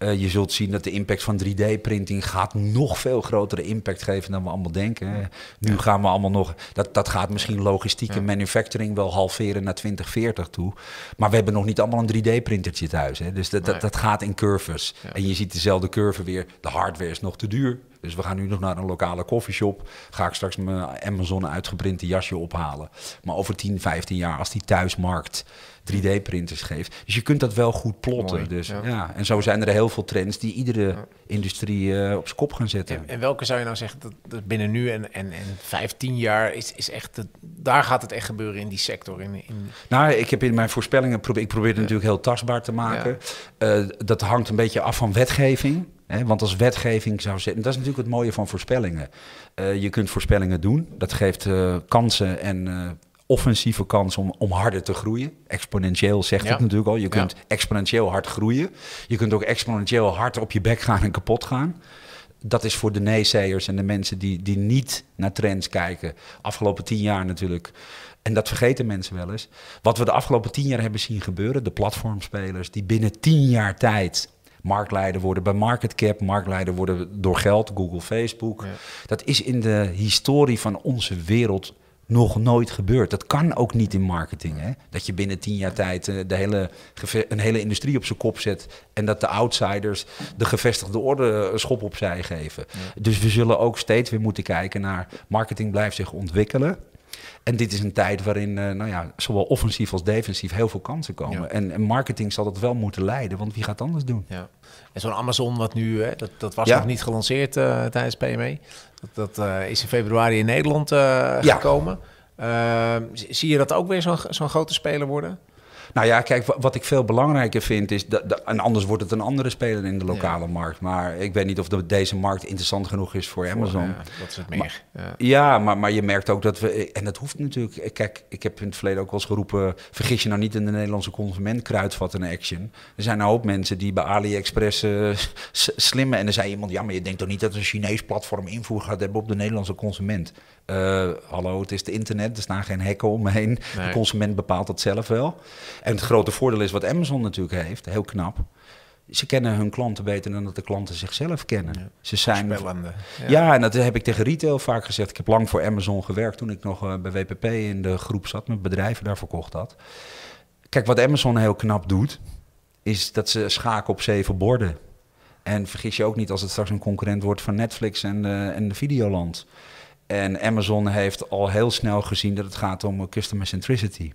Eh, je zult zien dat de impact van 3D-printing gaat nog veel grotere impact geven dan we allemaal denken. Nu gaan we allemaal nog, dat, dat gaat misschien logistiek en manufacturing wel halveren naar 2040 toe. Maar we hebben nog niet allemaal een 3D-printertje thuis. Hè. Dus dat,
Nee.
dat, dat gaat in curves. En je ziet dezelfde curve weer. De hardware is nog te duur. Dus we gaan nu nog naar een lokale koffieshop. Ga ik straks mijn Amazon uitgeprinte jasje ophalen. Maar over 10, 15 jaar, als die thuismarkt 3D-printers geeft. Dus je kunt dat wel goed plotten.
Mooi,
dus,
ja.
ja. En zo zijn er heel veel trends die iedere industrie eh, op zijn kop gaan zetten.
En, en welke zou je nou zeggen dat, dat binnen nu en, en, en 15 jaar is, is echt, daar gaat het echt gebeuren in die sector? In, in,
Nou, ik heb in mijn voorspellingen, probe- ik probeer het natuurlijk heel tastbaar te maken. Eh, dat hangt een beetje af van wetgeving. Hè? Want als wetgeving zou zeggen, dat is natuurlijk het mooie van voorspellingen. Eh, je kunt voorspellingen doen, dat geeft kansen en offensieve kansen om, om harder te groeien. Exponentieel zegt
Ja.
het natuurlijk al. Je
Ja.
kunt exponentieel hard groeien. Je kunt ook exponentieel hard op je bek gaan en kapot gaan. Dat is voor de naysayers en de mensen die, die niet naar trends kijken. Afgelopen tien jaar natuurlijk. En dat vergeten mensen wel eens. Wat we de afgelopen tien jaar hebben zien gebeuren. De platformspelers die binnen tien jaar tijd marktleider worden bij market cap. Marktleider worden door geld. Google, Facebook. Dat is in de historie van onze wereld nog nooit gebeurd. Dat kan ook niet in marketing. Hè? Dat je binnen tien jaar tijd eh, de hele, een hele industrie op zijn kop zet. En dat de outsiders de gevestigde orde een schop opzij geven. Dus we zullen ook steeds weer moeten kijken naar marketing blijft zich ontwikkelen. En dit is een tijd waarin eh, nou ja, zowel offensief als defensief heel veel kansen komen.
Ja.
En, en marketing zal dat wel moeten leiden, want wie gaat anders doen?
Ja. En zo'n Amazon, wat nu, hè, dat, dat was
Ja.
nog niet gelanceerd eh, tijdens PME. Dat, dat eh, is in februari in Nederland eh, gekomen. Ehm, zie je dat ook weer zo'n zo'n grote speler worden?
Nou ja, kijk, wa- wat ik veel belangrijker vind is... Dat, dat- en anders wordt het een andere speler in de lokale markt. Maar ik weet niet of de, deze markt interessant genoeg is voor Amazon.
Ja, dat is het meer. Ja.
Ja, maar, maar je merkt ook dat we... En dat hoeft natuurlijk... Kijk, ik heb in het verleden ook wel eens geroepen... Vergis je nou niet in de Nederlandse consument kruidvat en action. Er zijn een hoop mensen die bij AliExpress eh, s- slimme... En dan zei iemand, ja, maar je denkt toch niet dat een Chinees platform invloed gaat hebben op de Nederlandse consument? Eh, hallo, het is het internet, er staan geen hekken omheen.
Nee.
De consument bepaalt dat zelf wel. En het grote voordeel is wat Amazon natuurlijk heeft, heel knap... Ze kennen hun klanten beter dan dat de klanten zichzelf kennen. Ze zijn ja. en dat heb ik tegen retail vaak gezegd. Ik heb lang voor Amazon gewerkt toen ik nog eh, bij WPP in de groep zat, met bedrijven daar verkocht had. Kijk, wat Amazon heel knap doet, is dat ze schaken op zeven borden. En vergis je ook niet als het straks een concurrent wordt van Netflix en, eh, en de Videoland. En Amazon heeft al heel snel gezien dat het gaat om eh, customer centricity.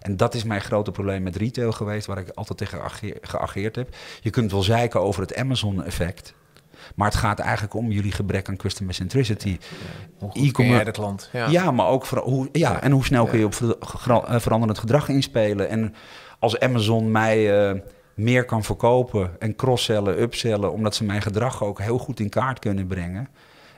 En dat is mijn grote probleem met retail geweest, waar ik altijd tegen geageer- geageerd heb. Je kunt wel zeiken over het Amazon-effect. Maar het gaat eigenlijk om jullie gebrek aan customer centricity.
De klant? Ja.
Ja, maar ook voor, hoe, ja, en hoe snel kun je
Ja.
op ver- eh, veranderend gedrag inspelen. En als Amazon mij eh, meer kan verkopen en cross-sellen, upsellen, omdat ze mijn gedrag ook heel goed in kaart kunnen brengen.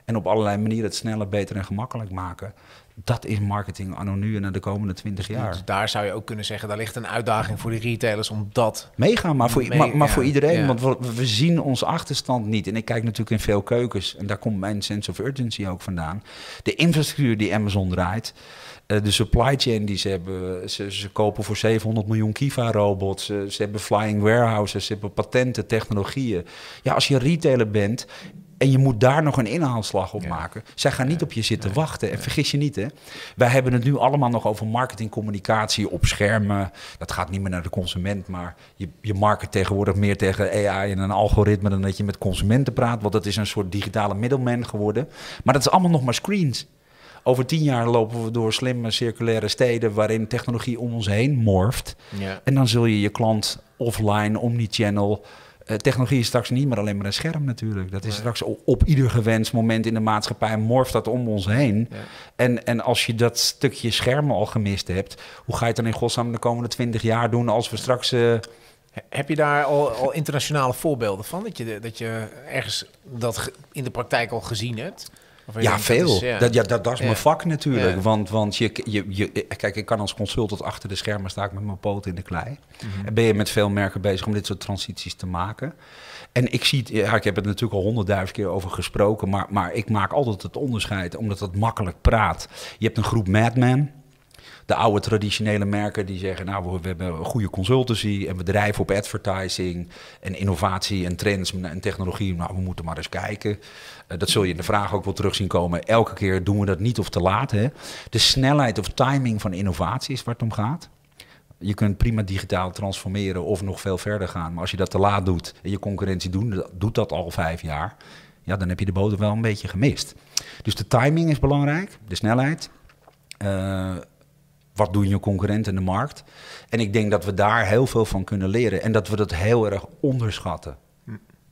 En op allerlei manieren het sneller, beter en gemakkelijk maken. Dat is marketing anno nu en naar de komende 20 jaar.
Dus daar zou je ook kunnen zeggen, daar ligt een uitdaging voor de retailers om dat...
Mega, maar voor,
Mee-
maar, maar
ja,
voor iedereen.
ja.
Want we, we zien onze achterstand niet. En ik kijk natuurlijk in veel keukens. En daar komt mijn sense of urgency ook vandaan. De infrastructuur die Amazon draait. eh, de supply chain die ze hebben. Ze, ze kopen voor 700 miljoen Kiva-robots. Ze, ze hebben flying warehouses. Ze hebben patenten, technologieën. Ja, als je retailer bent... En je moet daar nog een inhaalslag op maken. Zij gaan niet op je zitten wachten. En vergis je niet, hè. Wij hebben het nu allemaal nog over marketingcommunicatie op schermen. Dat gaat niet meer naar de consument, maar je, je market tegenwoordig meer tegen AI en een algoritme dan dat je met consumenten praat. Want dat is een soort digitale middelman geworden. Maar dat is allemaal nog maar screens. Over tien jaar lopen we door slimme circulaire steden waarin technologie om ons heen morft.
Ja.
En dan zul je je klant offline, omnichannel. Eh technologie is straks niet meer alleen maar een scherm natuurlijk. Dat is straks op, op ieder gewenst moment in de maatschappij morft dat om ons heen.
Ja.
En, en als je dat stukje schermen al gemist hebt, hoe ga je het dan in godsnaam de komende twintig jaar doen als we straks... eh,
Heb je daar al, al internationale voorbeelden van? Dat je, dat je ergens dat in de praktijk al gezien hebt?
Ja,
denkt, dat
veel.
is, ja.
Dat, ja, dat, dat is
Ja.
mijn vak natuurlijk. Want, want je, je, je, kijk, ik kan als consultant achter de schermen sta ik met mijn poot in de klei.
Mhm.
En ben je met veel merken bezig om dit soort transities te maken. En ik zie ja, ik heb het natuurlijk al honderdduizend keer over gesproken, maar, maar ik maak altijd het onderscheid, omdat het makkelijk praat. Je hebt een groep madmen, de oude traditionele merken die zeggen, nou, we, hebben een goede consultancy en we drijven op advertising en innovatie en trends en technologie. Nou, we moeten maar eens kijken. Eh, dat zul je in de vraag ook wel terug zien komen. Elke keer doen we dat niet of te laat. Hè? De snelheid of timing van innovatie is waar het om gaat. Je kunt prima digitaal transformeren of nog veel verder gaan. Maar als je dat te laat doet en je concurrentie doet, doet dat al vijf jaar, ja, dan heb je de boter wel een beetje gemist. Dus de timing is belangrijk, de snelheid. Eh, wat doen je concurrenten in de markt? En ik denk dat we daar heel veel van kunnen leren en dat we dat heel erg onderschatten.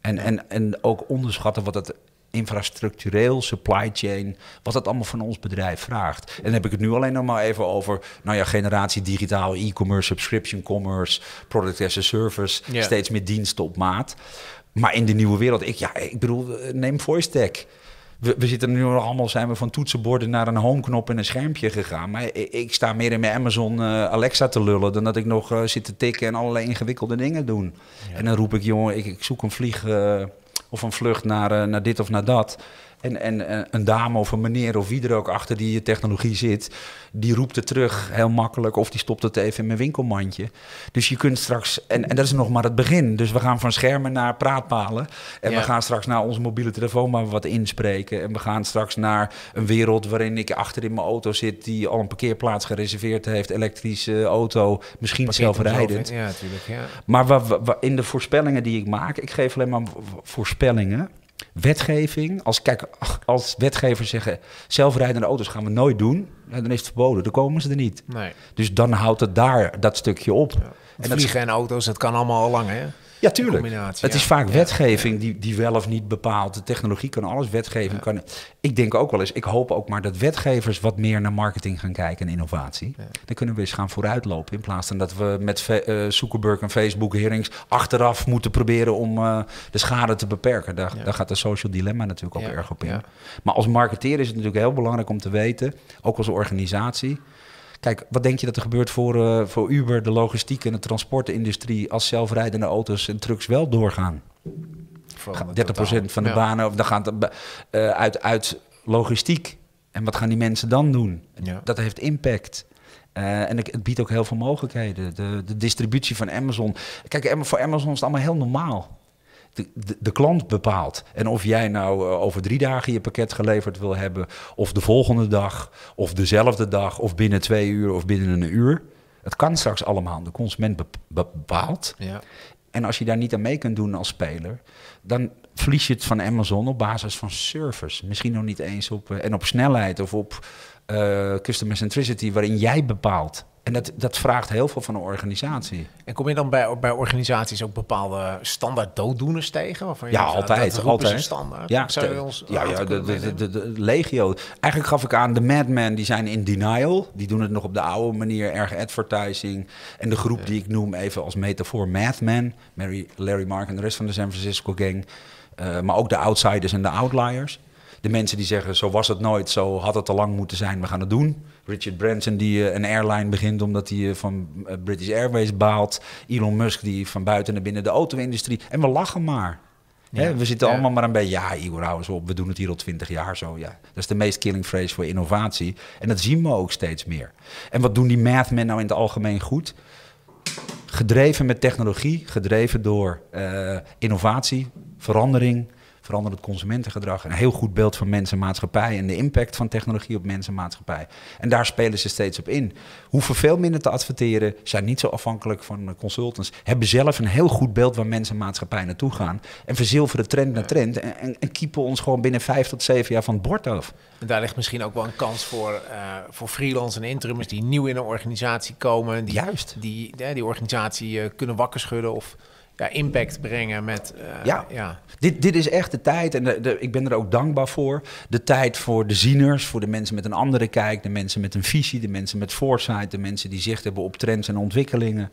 En, en, en ook onderschatten wat het infrastructureel, supply chain, wat het allemaal van ons bedrijf vraagt. En dan heb ik het nu alleen nog maar even over, nou ja, generatie digitaal, e-commerce, subscription commerce, product as a service, steeds meer diensten op maat. Maar in de nieuwe wereld, ik, ja, ik bedoel, eh, neem voice tech. We, we zitten nu nog allemaal, zijn we van toetsenborden naar een homeknop en een schermpje gegaan. Maar ik, ik sta meer in mijn Amazon eh, Alexa te lullen dan dat ik nog eh, zit te tikken en allerlei ingewikkelde dingen doen. En dan roep ik, jongen, ik, ik zoek een vlieg eh, of een vlucht naar, naar dit of naar dat. En, en eh, een dame of een meneer of wie er ook achter die technologie zit, die roept het terug heel makkelijk of die stopt het even in mijn winkelmandje. Dus je kunt straks, en, en dat is nog maar het begin. Dus we gaan van schermen naar praatpalen. En
Ja.
we gaan straks naar onze mobiele telefoon maar wat inspreken. En we gaan straks naar een wereld waarin ik achter in mijn auto zit die al een parkeerplaats gereserveerd heeft, elektrische auto, misschien zelfrijdend.
Ja, natuurlijk. Ja.
Maar in de voorspellingen die ik maak, ik geef alleen maar voorspellingen. Wetgeving, als, kijk, als wetgevers zeggen zelfrijdende auto's gaan we nooit doen, ja, dan is het verboden, dan komen ze er niet.
Nee.
Dus dan houdt het daar dat stukje op.
En Vliegen en auto's, dat kan allemaal al lang, hè?
Ja, tuurlijk. Het is vaak wetgeving Die, die wel of niet bepaalt. De technologie kan alles, wetgeving kan... Ik denk ook wel eens, ik hoop ook maar dat wetgevers wat meer naar marketing gaan kijken en innovatie. Dan kunnen we eens gaan vooruitlopen. In plaats van dat we met eh, Zuckerberg en Facebook herings achteraf moeten proberen om eh, de schade te beperken. Daar, daar gaat de social dilemma natuurlijk ook erg op in. Maar als marketeer is het natuurlijk heel belangrijk om te weten, ook als organisatie. Kijk, wat denk je dat er gebeurt voor, eh, voor Uber, de logistiek en de transportindustrie als zelfrijdende auto's en trucks wel doorgaan?
Van het
30% van de banen of dan gaat het eh, uit, uit logistiek. En wat gaan die mensen dan doen?
Ja.
Dat heeft impact. Eh, en het biedt ook heel veel mogelijkheden. De, de distributie van Amazon. Kijk, voor Amazon is het allemaal heel normaal. De, de, de klant bepaalt. En of jij nou eh, over drie dagen je pakket geleverd wil hebben, of de volgende dag, of dezelfde dag, of binnen twee uur, of binnen een uur. Het kan straks allemaal. De consument bep- bepaalt.
Ja.
En als je daar niet aan mee kunt doen als speler, dan verlies je het van Amazon op basis van service. Misschien nog niet eens op eh, en op snelheid of op eh, customer centricity, waarin jij bepaalt. En dat, dat vraagt heel veel van een organisatie.
En kom je dan bij, bij organisaties ook bepaalde standaard dooddoeners tegen? Waarvan je
Ja,
zegt,
altijd.
dat
altijd.
standaard.
Ja,
Zou je ons
ja, ja de, de, de, legio. Eigenlijk gaf ik aan de madmen, die zijn in denial. Die doen het nog op de oude manier, erg advertising. En de groep die ik noem even als metafoor Madmen. Mary, Larry Mark en de rest van de San Francisco gang. Eh, maar ook de outsiders en de outliers. De mensen die zeggen, zo was het nooit, zo had het al lang moeten zijn, we gaan het doen. Richard Branson die eh, een airline begint omdat hij eh, van eh, British Airways baalt. Elon Musk die van buiten naar binnen de auto-industrie. En we lachen maar. We zitten
Ja.
allemaal maar een beetje, ja, Igor, hou eens op, we doen het hier al twintig jaar zo. Ja. Dat is de meest killing phrase voor innovatie. En dat zien we ook steeds meer. En wat doen die mathmen nou in het algemeen goed? Gedreven met technologie, gedreven door innovatie, verandering, veranderend consumentengedrag. Een heel goed beeld van mens en maatschappij en de impact van technologie op mens en maatschappij. En daar spelen ze steeds op in. Hoeven veel minder te adverteren, zijn niet zo afhankelijk van consultants, hebben zelf een heel goed beeld waar mens en maatschappij naartoe gaan. En verzilveren trend na trend en, en, en keepen ons gewoon binnen vijf tot zeven jaar van het bord af.
En daar ligt misschien ook wel een kans voor, eh, voor freelance en interimmers die nieuw in een organisatie komen. Die,
Juist.
Die, ja, die organisatie eh, kunnen wakker schudden of ja, impact brengen met... eh,
Ja.
ja.
Dit, dit is echt de tijd, en de, de- ik ben er ook dankbaar voor. De tijd voor de zieners, voor de mensen met een andere kijk, de mensen met een visie, de mensen met foresight, de mensen die zicht hebben op trends en ontwikkelingen.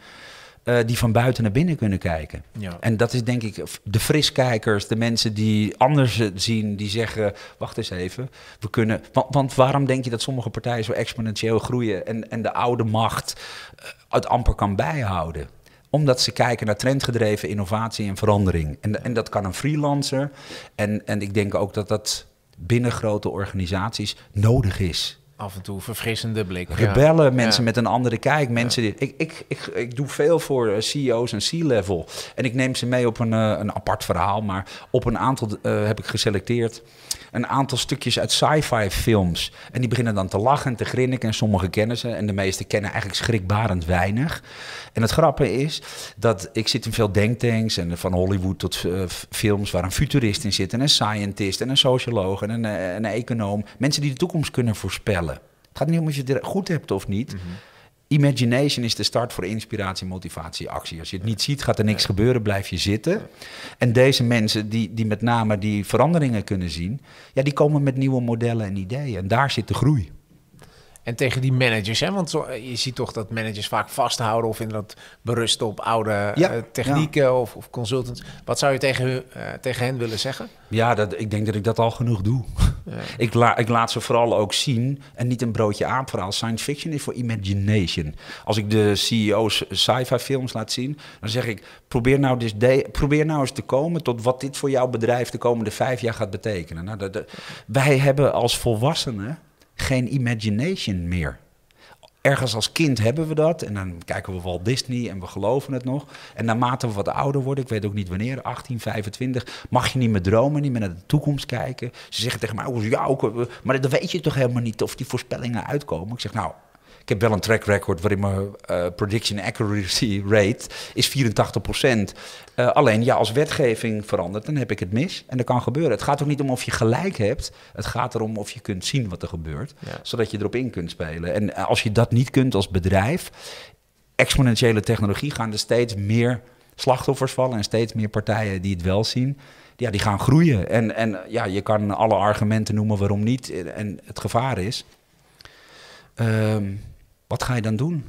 eh, die van buiten naar binnen kunnen kijken.
Ja.
En dat is denk ik de friskijkers, de mensen die anders zien, die zeggen: wacht eens even, we kunnen. Want, want waarom denk je dat sommige partijen zo exponentieel groeien en, en de oude macht eh, het amper kan bijhouden? Omdat ze kijken naar trendgedreven innovatie en verandering. En, en dat kan een freelancer. En, en ik denk ook dat dat binnen grote organisaties nodig is.
Af en toe verfrissende blik. ja.
Rebellen, mensen
Ja.
met een andere kijk. Mensen die, ik, ik, ik, ik doe veel voor eh, CEO's en C-level. En ik neem ze mee op een, eh, een apart verhaal. Maar op een aantal eh, heb ik geselecteerd. Een aantal stukjes uit sci-fi films. En die beginnen dan te lachen en te grinniken. En sommigen kennen ze. En de meesten kennen eigenlijk schrikbarend weinig. En het grappige is dat ik zit in veel denktanks. En van Hollywood tot eh, films waar een futurist in zit. En een scientist en een socioloog en een, eh, een econoom. Mensen die de toekomst kunnen voorspellen. Het gaat niet om of je het goed hebt of niet. Imagination is de start voor inspiratie, motivatie, actie. Als je het niet ziet, gaat er niks gebeuren, blijf je zitten. En deze mensen die, die met name die veranderingen kunnen zien, ja, die komen met nieuwe modellen en ideeën. En daar zit de groei.
En tegen die managers, hè? want zo, je ziet toch dat managers vaak vasthouden of inderdaad berusten op oude
Ja,
eh, technieken of, of consultants. Wat zou je tegen, eh, tegen hen willen zeggen?
Ja, dat, ik denk dat ik dat al genoeg doe. <laughs> ik, la, ik laat ze vooral ook zien en niet een broodje aapverhaal. Science fiction is voor imagination. Als ik de CEO's sci-fi films laat zien, dan zeg ik: probeer nou, dus de, probeer nou eens te komen tot wat dit voor jouw bedrijf de komende vijf jaar gaat betekenen. Nou, dat, dat- wij hebben als volwassenen geen imagination meer. Ergens als kind hebben we dat. En dan kijken we Walt Disney en we geloven het nog. En naarmate we wat ouder worden, ik weet ook niet wanneer, 18, 25, mag je niet meer dromen, niet meer naar de toekomst kijken. Ze zeggen tegen mij, oh, ja, maar dan weet je toch helemaal niet of die voorspellingen uitkomen. Ik zeg, nou, ik heb wel een track record waarin mijn eh, prediction accuracy rate is 84% Eh, alleen ja, als wetgeving verandert, dan heb ik het mis. En dat kan gebeuren. Het gaat ook niet om of je gelijk hebt. Het gaat erom of je kunt zien wat er gebeurt.
Ja.
Zodat je erop in kunt spelen. En eh, als je dat niet kunt als bedrijf, exponentiële technologie gaan er steeds meer slachtoffers vallen. En steeds meer partijen die het wel zien. Ja, die gaan groeien. En, en ja, je kan alle argumenten noemen waarom niet. En het gevaar is. Ehm, wat ga je dan doen?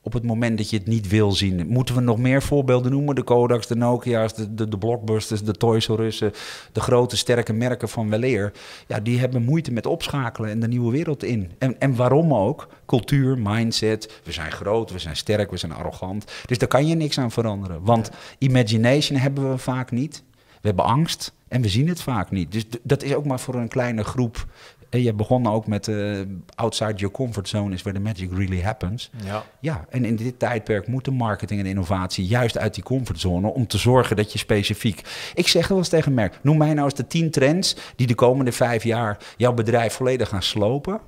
Op het moment dat je het niet wil zien. Moeten we nog meer voorbeelden noemen? De Kodaks, de Nokia's, de, de, de Blockbusters, de Toys R Us'en, de grote sterke merken van weleer. Ja, die hebben moeite met opschakelen en de nieuwe wereld in. En, en waarom ook? Cultuur, mindset. We zijn groot, we zijn sterk, we zijn arrogant. Dus daar kan je niks aan veranderen. Want imagination hebben we vaak niet. We hebben angst en we zien het vaak niet. Dus dat is ook maar voor een kleine groep. En je begon ook met eh, outside your comfort zone is where the magic really happens.
Ja.
Ja, en in dit tijdperk moeten marketing en innovatie juist uit die comfortzone om te zorgen dat je specifiek. Ik zeg wel eens tegen merk: noem mij nou eens de 10 trends die de komende vijf jaar jouw bedrijf volledig gaan slopen.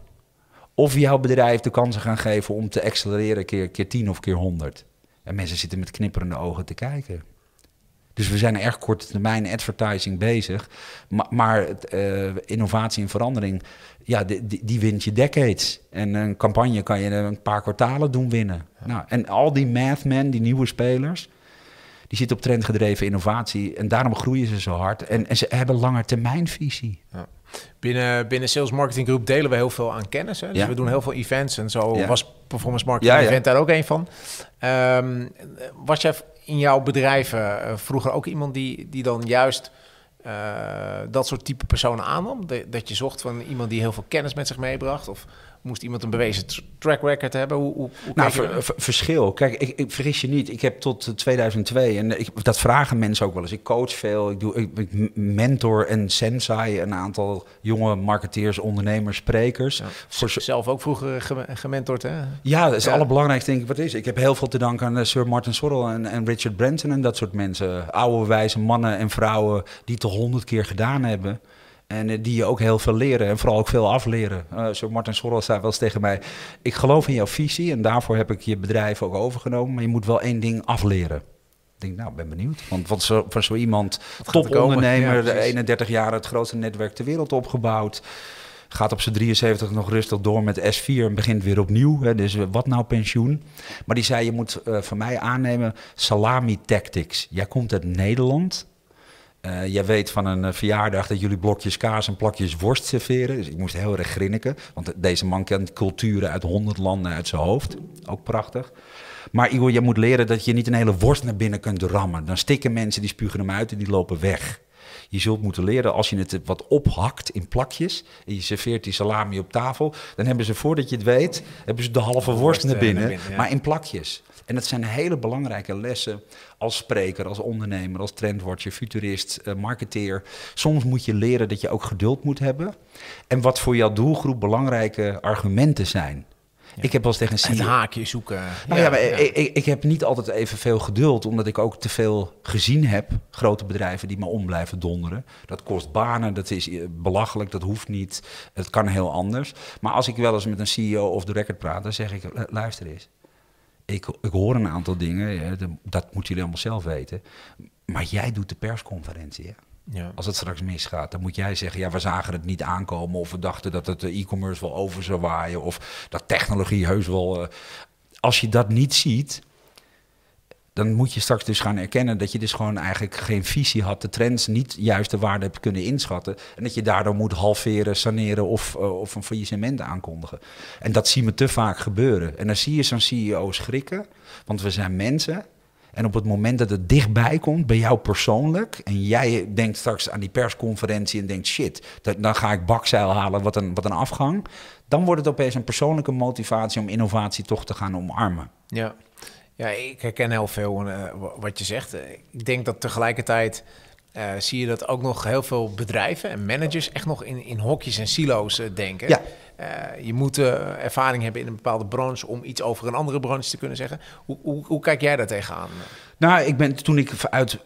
Of jouw bedrijf de kansen gaan geven om te accelereren keer, keer 10 of keer 100. En mensen zitten met knipperende ogen te kijken. Dus we zijn erg korte termijn advertising bezig. Maar, maar eh, innovatie en verandering, ja, die, die, die wint je decades. En een campagne kan je een paar kwartalen doen winnen. Nou, en al die mathmen, die nieuwe spelers, die zitten op trendgedreven innovatie. En daarom groeien ze zo hard. En, en ze hebben langer termijnvisie.
Binnen, binnen Sales Marketing Group delen we heel veel aan kennis. Hè? Dus
Ja.
we doen heel veel events en zo
Ja.
was Performance Marketing
Ja, ja.
Event daar ook een van. Ehm, was jij in jouw bedrijven eh, vroeger ook iemand die, die dan juist eh, dat soort type personen aannam? Dat, je zocht van iemand die heel veel kennis met zich meebracht? Of moest iemand een bewezen tr- track record hebben? Hoe, hoe, hoe
Nou, ver-
er-
ver- verschil. Kijk, ik, ik vergis je niet. Ik heb tot eh, 2002, en ik, dat vragen mensen ook wel eens. Ik coach veel, ik, doe, ik, ik mentor en sensei een aantal jonge marketeers, ondernemers, sprekers.
Ja.
Voor
zelf ook vroeger gem- gementord, hè?
ja, dat is
Ja.
het allerbelangrijkste, denk ik, wat is. Ik heb heel veel te danken aan eh, Sir Martin Sorrell en, en Richard Branson en dat soort mensen. Oude, wijze mannen en vrouwen die het al honderd keer gedaan hebben. En eh, die je ook heel veel leren en vooral ook veel afleren. Eh Sir Martin Sorrell zei wel eens tegen mij... ik geloof in jouw visie en daarvoor heb ik je bedrijf ook overgenomen... maar je moet wel één ding afleren. Ik denk, nou, ben benieuwd. Want wat zo, van zo iemand,
er
topondernemer,
Ja,
de
precies.
31 jaar... het grootste netwerk ter wereld opgebouwd... Gaat op zijn 73 nog rustig door met S4 en begint weer opnieuw. Hè, dus eh, wat nou pensioen? Maar die zei, je moet van mij aannemen salami tactics. Jij komt uit Nederland. Eh, jij weet van een eh, verjaardag dat jullie blokjes kaas en plakjes worst serveren. Dus ik moest heel erg grinniken. Want deze man kent culturen uit honderd landen uit zijn hoofd. Ook prachtig. Maar Igor, je moet leren dat je niet een hele worst naar binnen kunt rammen. Dan stikken mensen, die spugen hem uit en die lopen weg. Je zult moeten leren als je het wat ophakt in plakjes en je serveert die salami op tafel, dan hebben ze voordat je het weet, hebben ze de halve worst,
worst,
naar
eh,
binnen,
naar binnen, ja.
maar in plakjes. En dat zijn hele belangrijke lessen als spreker, als ondernemer, als trendwatcher, futurist, eh, marketeer. Soms moet je leren dat je ook geduld moet hebben en wat voor jouw doelgroep belangrijke argumenten zijn. Ik heb wel eens tegen een CEO
haakje zoeken.
nou ja, maar Ik, ik, ik heb niet altijd evenveel geduld, omdat ik ook te veel gezien heb. Grote bedrijven die me om blijven donderen. Dat kost banen, dat is eh, belachelijk, dat hoeft niet. Het kan heel anders. Maar als ik wel eens met een CEO of de record praat, dan zeg ik, "Lu- luister eens. Ik, ik hoor een aantal dingen, dat- moeten jullie allemaal zelf weten. Maar jij doet de persconferentie, hè?
Ja.
Als het straks misgaat, dan moet jij zeggen: ja, we zagen het niet aankomen. Of we dachten dat het eh, e-commerce wel over zou waaien. Of dat technologie heus wel. eh, als je dat niet ziet, dan moet je straks dus gaan erkennen dat je dus gewoon eigenlijk geen visie had, de trends niet juist de waarde hebt kunnen inschatten. En dat je daardoor moet halveren, saneren of, uh, of een faillissement aankondigen. En dat zien we te vaak gebeuren. En dan zie je zo'n CEO schrikken, want we zijn mensen. En op het moment dat het dichtbij komt, bij jou persoonlijk, en jij denkt straks aan die persconferentie en denkt: shit, dan ga ik bakzeil halen, wat een, wat een afgang. Dan wordt het opeens een persoonlijke motivatie om innovatie toch te gaan omarmen.
Ja. Ja, ik herken heel veel uh, wat je zegt. Ik denk dat tegelijkertijd uh, zie je dat ook nog heel veel bedrijven en managers echt nog in, in hokjes en silo's uh, denken.
Ja.
je moet ervaring hebben in een bepaalde branche om iets over een andere branche te kunnen zeggen. Hoe, hoe, hoe kijk jij daar tegenaan?
Nou, ik ben toen ik uit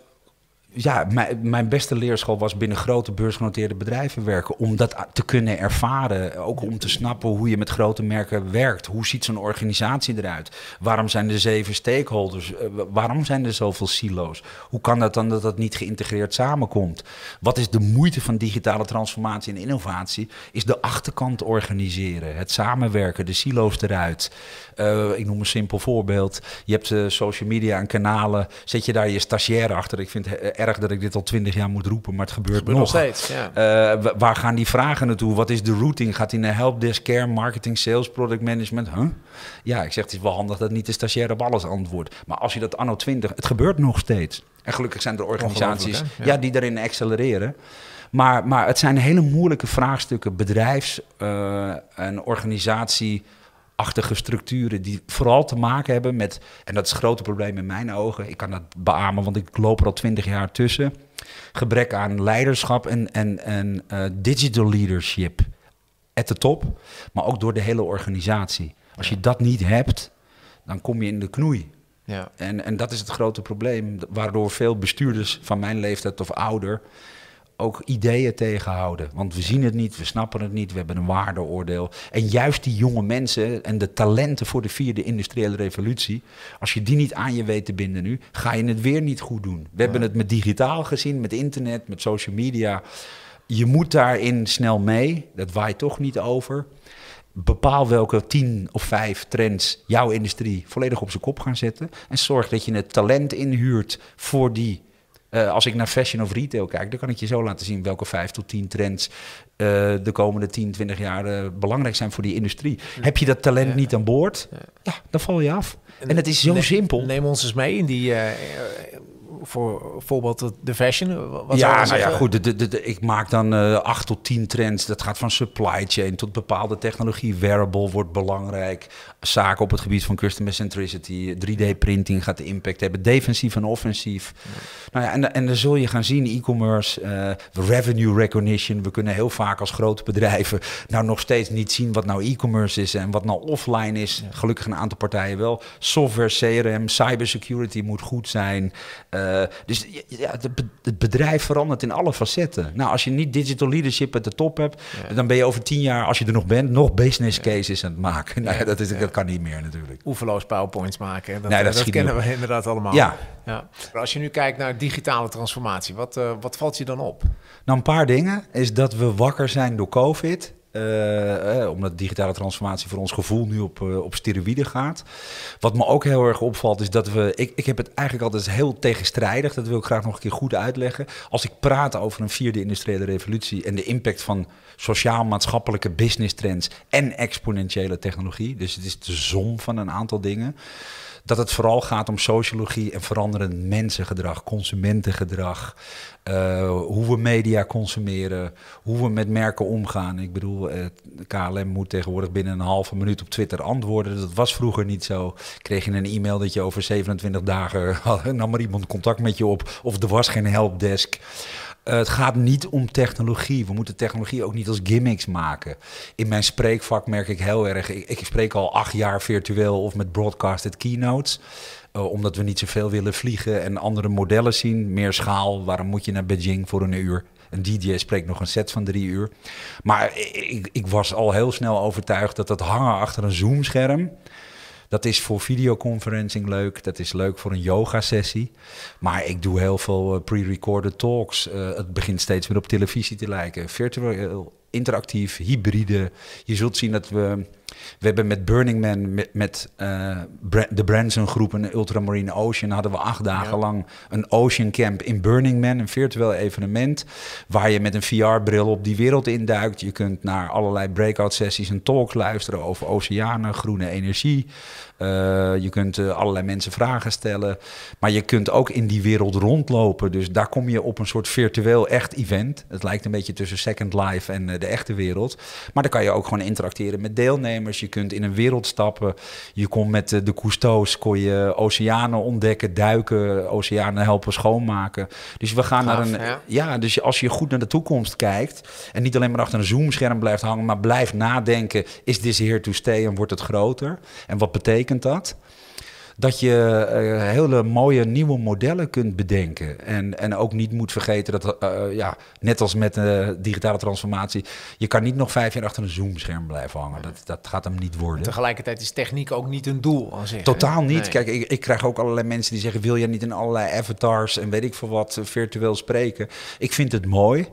ja, mijn, mijn beste leerschool was binnen grote beursgenoteerde bedrijven werken. Om dat te kunnen ervaren. Ook om te snappen hoe je met grote merken werkt. Hoe ziet zo'n organisatie eruit? Waarom zijn er zeven stakeholders? Eh, waarom zijn er zoveel silo's? Hoe kan dat dan dat dat niet geïntegreerd samenkomt? Wat is de moeite van digitale transformatie en innovatie? Is de achterkant organiseren. Het samenwerken, de silo's eruit. Uh, ik noem een simpel voorbeeld. Je hebt uh, social media en kanalen. Zet je daar je stagiair achter. Ik vind erg dat ik dit al twintig jaar moet roepen, maar het gebeurt,
het gebeurt nog. steeds,
ja. uh, waar gaan die vragen naartoe? Wat is de routing? Gaat hij naar helpdesk, care, marketing, sales, product management? Huh? Ja, ik zeg, het is wel handig dat niet de stagiair op alles antwoordt. Maar als je dat anno 20, het gebeurt nog steeds. En gelukkig zijn er organisaties ja. ja. die daarin accelereren. Maar, maar het zijn hele moeilijke vraagstukken, bedrijfs- uh, en organisatie achtige structuren die vooral te maken hebben met, en dat is het grote probleem in mijn ogen, ik kan dat beamen, want ik loop er al twintig jaar tussen, gebrek aan leiderschap en, en, en uh, digital leadership at de top, maar ook door de hele organisatie. Als je dat niet hebt, dan kom je in de knoei.
Ja.
En, en dat is het grote probleem, waardoor veel bestuurders van mijn leeftijd of ouder ook ideeën tegenhouden. Want we zien het niet, we snappen het niet, we hebben een waardeoordeel. En juist die jonge mensen en de talenten voor de vierde industriële revolutie, als je die niet aan je weet te binden nu, ga je het weer niet goed doen. We hebben het met digitaal gezien, met internet, met social media. Je moet daarin snel mee, dat waait toch niet over. Bepaal welke tien of vijf trends jouw industrie volledig op zijn kop gaan zetten. En zorg dat je het talent inhuurt voor die uh, als ik naar fashion of retail kijk, dan kan ik je zo laten zien welke vijf tot tien trends uh, de komende 10, 20 jaar uh, belangrijk zijn voor die industrie. Heb je dat talent ja. niet aan boord, ja. dan val je af. En, en het is zo simpel.
Neem ons eens mee in die voor bijvoorbeeld de fashion?
Wat ja, nou ja, goed. De, de, de, ik maak dan uh, acht tot tien trends. Dat gaat van supply chain tot bepaalde technologie. Wearable wordt belangrijk. Zaken op het gebied van customer centricity. 3D-printing gaat de impact hebben. Defensief en offensief. Ja. Nou ja, en, en dan zul je gaan zien, e-commerce, uh, revenue recognition. We kunnen heel vaak als grote bedrijven nou nog steeds niet zien wat nou e-commerce is en wat nou offline is. Ja. Gelukkig een aantal partijen wel. Software, CRM, cybersecurity moet goed zijn. Uh, uh, dus ja, het bedrijf verandert in alle facetten. Nou, als je niet digital leadership at de top hebt, ja. dan ben je over tien jaar, als je er nog bent, nog business cases aan het maken. <laughs> Nou, dat, is, dat kan niet meer natuurlijk.
Oeverloos PowerPoints maken. Dat,
nee, dat,
dat kennen we inderdaad allemaal.
Ja.
ja. Als je nu kijkt naar digitale transformatie, wat, uh, wat valt je dan op?
Nou, een paar dingen. Is dat we wakker zijn door COVID. Uh, eh, omdat digitale transformatie voor ons gevoel nu op, uh, op steroïden gaat. Wat me ook heel erg opvalt is dat we... Ik, ik heb het eigenlijk altijd heel tegenstrijdig. Dat wil ik graag nog een keer goed uitleggen. Als ik praat over een vierde industriële revolutie... en de impact van sociaal-maatschappelijke business trends... en exponentiële technologie. Dus het is de som van een aantal dingen dat het vooral gaat om sociologie en veranderend mensengedrag, consumentengedrag. Uh, hoe we media consumeren, hoe we met merken omgaan. Ik bedoel, uh, KLM moet tegenwoordig binnen een halve minuut op Twitter antwoorden. Dat was vroeger niet zo. Kreeg je een e-mail dat je over 27 dagen <laughs> nam maar iemand contact met je op. Of er was geen helpdesk. Uh, het gaat niet om technologie. We moeten technologie ook niet als gimmicks maken. In mijn spreekvak merk ik heel erg. Ik, ik spreek al acht jaar virtueel of met broadcasted keynotes. Uh, omdat we niet zoveel willen vliegen en andere modellen zien. Meer schaal. Waarom moet je naar Beijing voor een uur? Een DJ spreekt nog een set van drie uur. Maar ik, ik was al heel snel overtuigd dat dat hangen achter een Zoom-scherm dat is voor videoconferencing leuk. Dat is leuk voor een yoga-sessie. Maar ik doe heel veel uh, pre-recorded talks. Uh, het begint steeds meer op televisie te lijken. Virtueel, interactief, hybride. Je zult zien dat we We hebben met Burning Man, met, met eh, de Branson groep en Ultramarine Ocean, hadden we acht dagen lang een Ocean Camp in Burning Man, een virtueel evenement, waar je met een VR-bril op die wereld induikt. Je kunt naar allerlei breakout sessies en talks luisteren over oceanen, groene energie. Eh, je kunt eh, allerlei mensen vragen stellen. Maar je kunt ook in die wereld rondlopen. Dus daar kom je op een soort virtueel echt event. Het lijkt een beetje tussen Second Life en de echte wereld. Maar dan kan je ook gewoon interacteren met deelnemers. Je kunt in een wereld stappen. Je kon met eh, de cousteaus kon je oceanen ontdekken, duiken, oceanen helpen schoonmaken. Dus we gaan
Gaaf,
naar een.
ja.
Ja, dus als je goed naar de toekomst kijkt en niet alleen maar achter een zoomscherm blijft hangen, maar blijft nadenken: is this here to stay en wordt het groter? En wat betekent dat? Dat je eh, hele mooie nieuwe modellen kunt bedenken. En, en ook niet moet vergeten dat, eh, ja, net als met de digitale transformatie, je kan niet nog vijf jaar achter een zoomscherm blijven hangen. Dat, dat gaat hem niet worden.
Tegelijkertijd is techniek ook niet een doel aan zich. hè?
Totaal niet.
Nee.
Kijk, ik, ik krijg ook allerlei mensen die zeggen: wil jij niet in allerlei avatars en weet ik veel wat eh, virtueel spreken? Ik vind het mooi.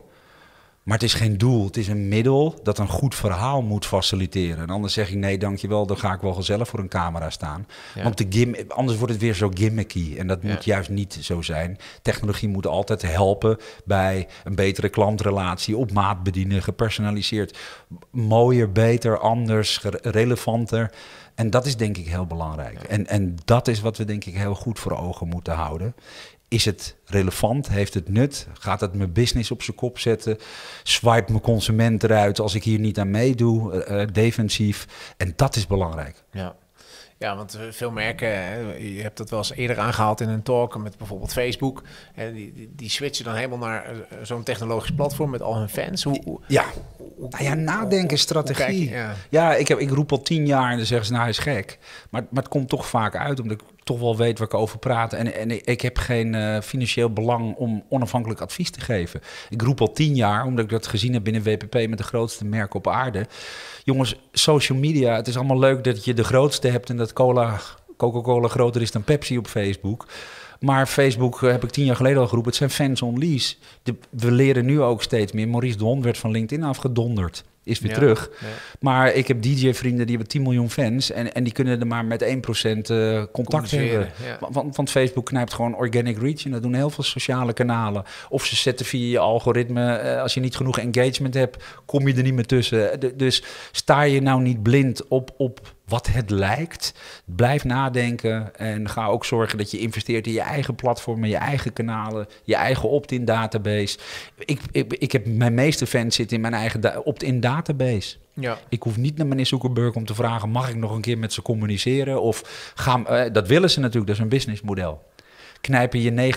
Maar het is geen doel, het is een middel dat een goed verhaal moet faciliteren. En anders zeg ik nee, dankjewel, dan ga ik wel gezellig voor een camera staan.
Ja.
Want de gim, anders wordt het weer zo gimmicky. En dat
Ja.
moet juist niet zo zijn. Technologie moet altijd helpen bij een betere klantrelatie, op maat bedienen, gepersonaliseerd. Mooier, beter, anders, relevanter. En dat is denk ik heel belangrijk. En, en dat is wat we denk ik heel goed voor ogen moeten houden. Is het relevant? Heeft het nut? Gaat het mijn business op zijn kop zetten? Swipe mijn consument eruit als ik hier niet aan meedoe? Eh, eh, defensief. En dat is belangrijk.
Ja. Ja, want eh, veel merken, je hebt dat wel eens eerder aangehaald in een talk met bijvoorbeeld Facebook. Hè, die, die, switchen dan helemaal naar zo'n technologisch platform met al hun fans. Hoe, hoe-
Ja,
hoe-
nou ja nadenken, strategie.
je- ja.
Ja, ik, heb, ik roep al tien jaar en dan zeggen ze, nou hij is gek. Maar, maar het komt toch vaak uit, omdat ik toch wel weet waar ik over praat. En, en ik, heb geen eh, financieel belang om onafhankelijk advies te geven. Ik roep al tien jaar, omdat ik dat gezien heb binnen WPP met de grootste merken op aarde. Jongens, social media, het is allemaal leuk dat je de grootste hebt en dat cola, Coca-Cola groter is dan Pepsi op Facebook. Maar Facebook, heb ik tien jaar geleden al geroepen, het zijn fans on lease. De- we leren nu ook steeds meer. Maurice de Hond werd van LinkedIn afgedonderd. Is weer
Ja,
terug.
ja.
Maar ik heb DJ-vrienden die hebben 10 miljoen fans. En, en die kunnen er maar met 1% eh contact hebben.
ja.
Want, Facebook knijpt gewoon organic reach. En dat doen heel veel sociale kanalen. Of ze zetten via je algoritme. eh, als je niet genoeg engagement hebt, kom je er niet meer tussen. D- dus sta je nou niet blind op, op wat het lijkt. Blijf nadenken. En ga ook zorgen dat je investeert in je eigen platformen, je eigen kanalen, je eigen opt-in database. Ik, ik, ik heb mijn meeste fans zitten in mijn eigen da- opt-in database.
Ja.
Ik hoef niet naar meneer Zuckerberg om te vragen: mag ik nog een keer met ze communiceren? Of gaan, eh, dat willen ze natuurlijk, dat is een businessmodel. Knijpen je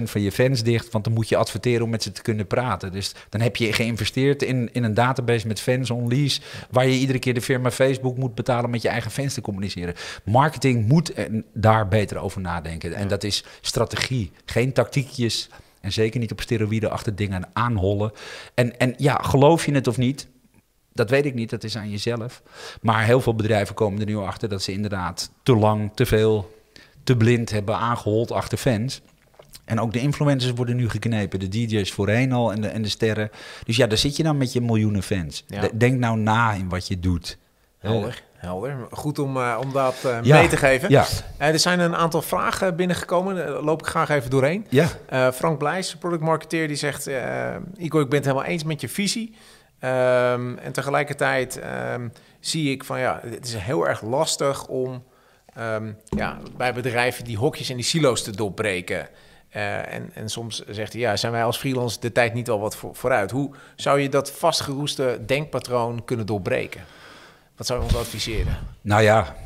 99% van je fans dicht, want dan moet je adverteren om met ze te kunnen praten. Dus dan heb je geïnvesteerd in, in een database met fans on lease, waar je iedere keer de firma Facebook moet betalen om met je eigen fans te communiceren. Marketing moet en daar beter over nadenken. En dat is strategie, geen tactiekjes. En zeker niet op steroïden achter dingen aanhollen. En, en ja, geloof je het of niet? Dat weet ik niet, dat is aan jezelf. Maar heel veel bedrijven komen er nu achter dat ze inderdaad te lang, te veel, te blind hebben aangehold achter fans. En ook de influencers worden nu geknepen. De DJ's voorheen al en de, en de sterren. Dus ja, daar zit je dan met je miljoenen fans.
Ja.
Denk nou na in wat je doet.
Helder, helder. Goed om, eh, om dat eh,
Ja,
mee te geven.
ja.
Eh, er zijn een aantal vragen binnengekomen. Daar loop ik graag even doorheen.
Ja.
Frank Blijs, product marketeer, die zegt... Igor, ik ben het helemaal eens met je visie. Ehm, en tegelijkertijd ehm, zie ik van... ja, het is heel erg lastig om ehm, ja, bij bedrijven die hokjes en die silo's te doorbreken... Eh, en, en soms zegt hij, ja, zijn wij als freelance de tijd niet al wat voor, vooruit? Hoe zou je dat vastgeroeste denkpatroon kunnen doorbreken? Wat zou je ons adviseren?
Nou ja,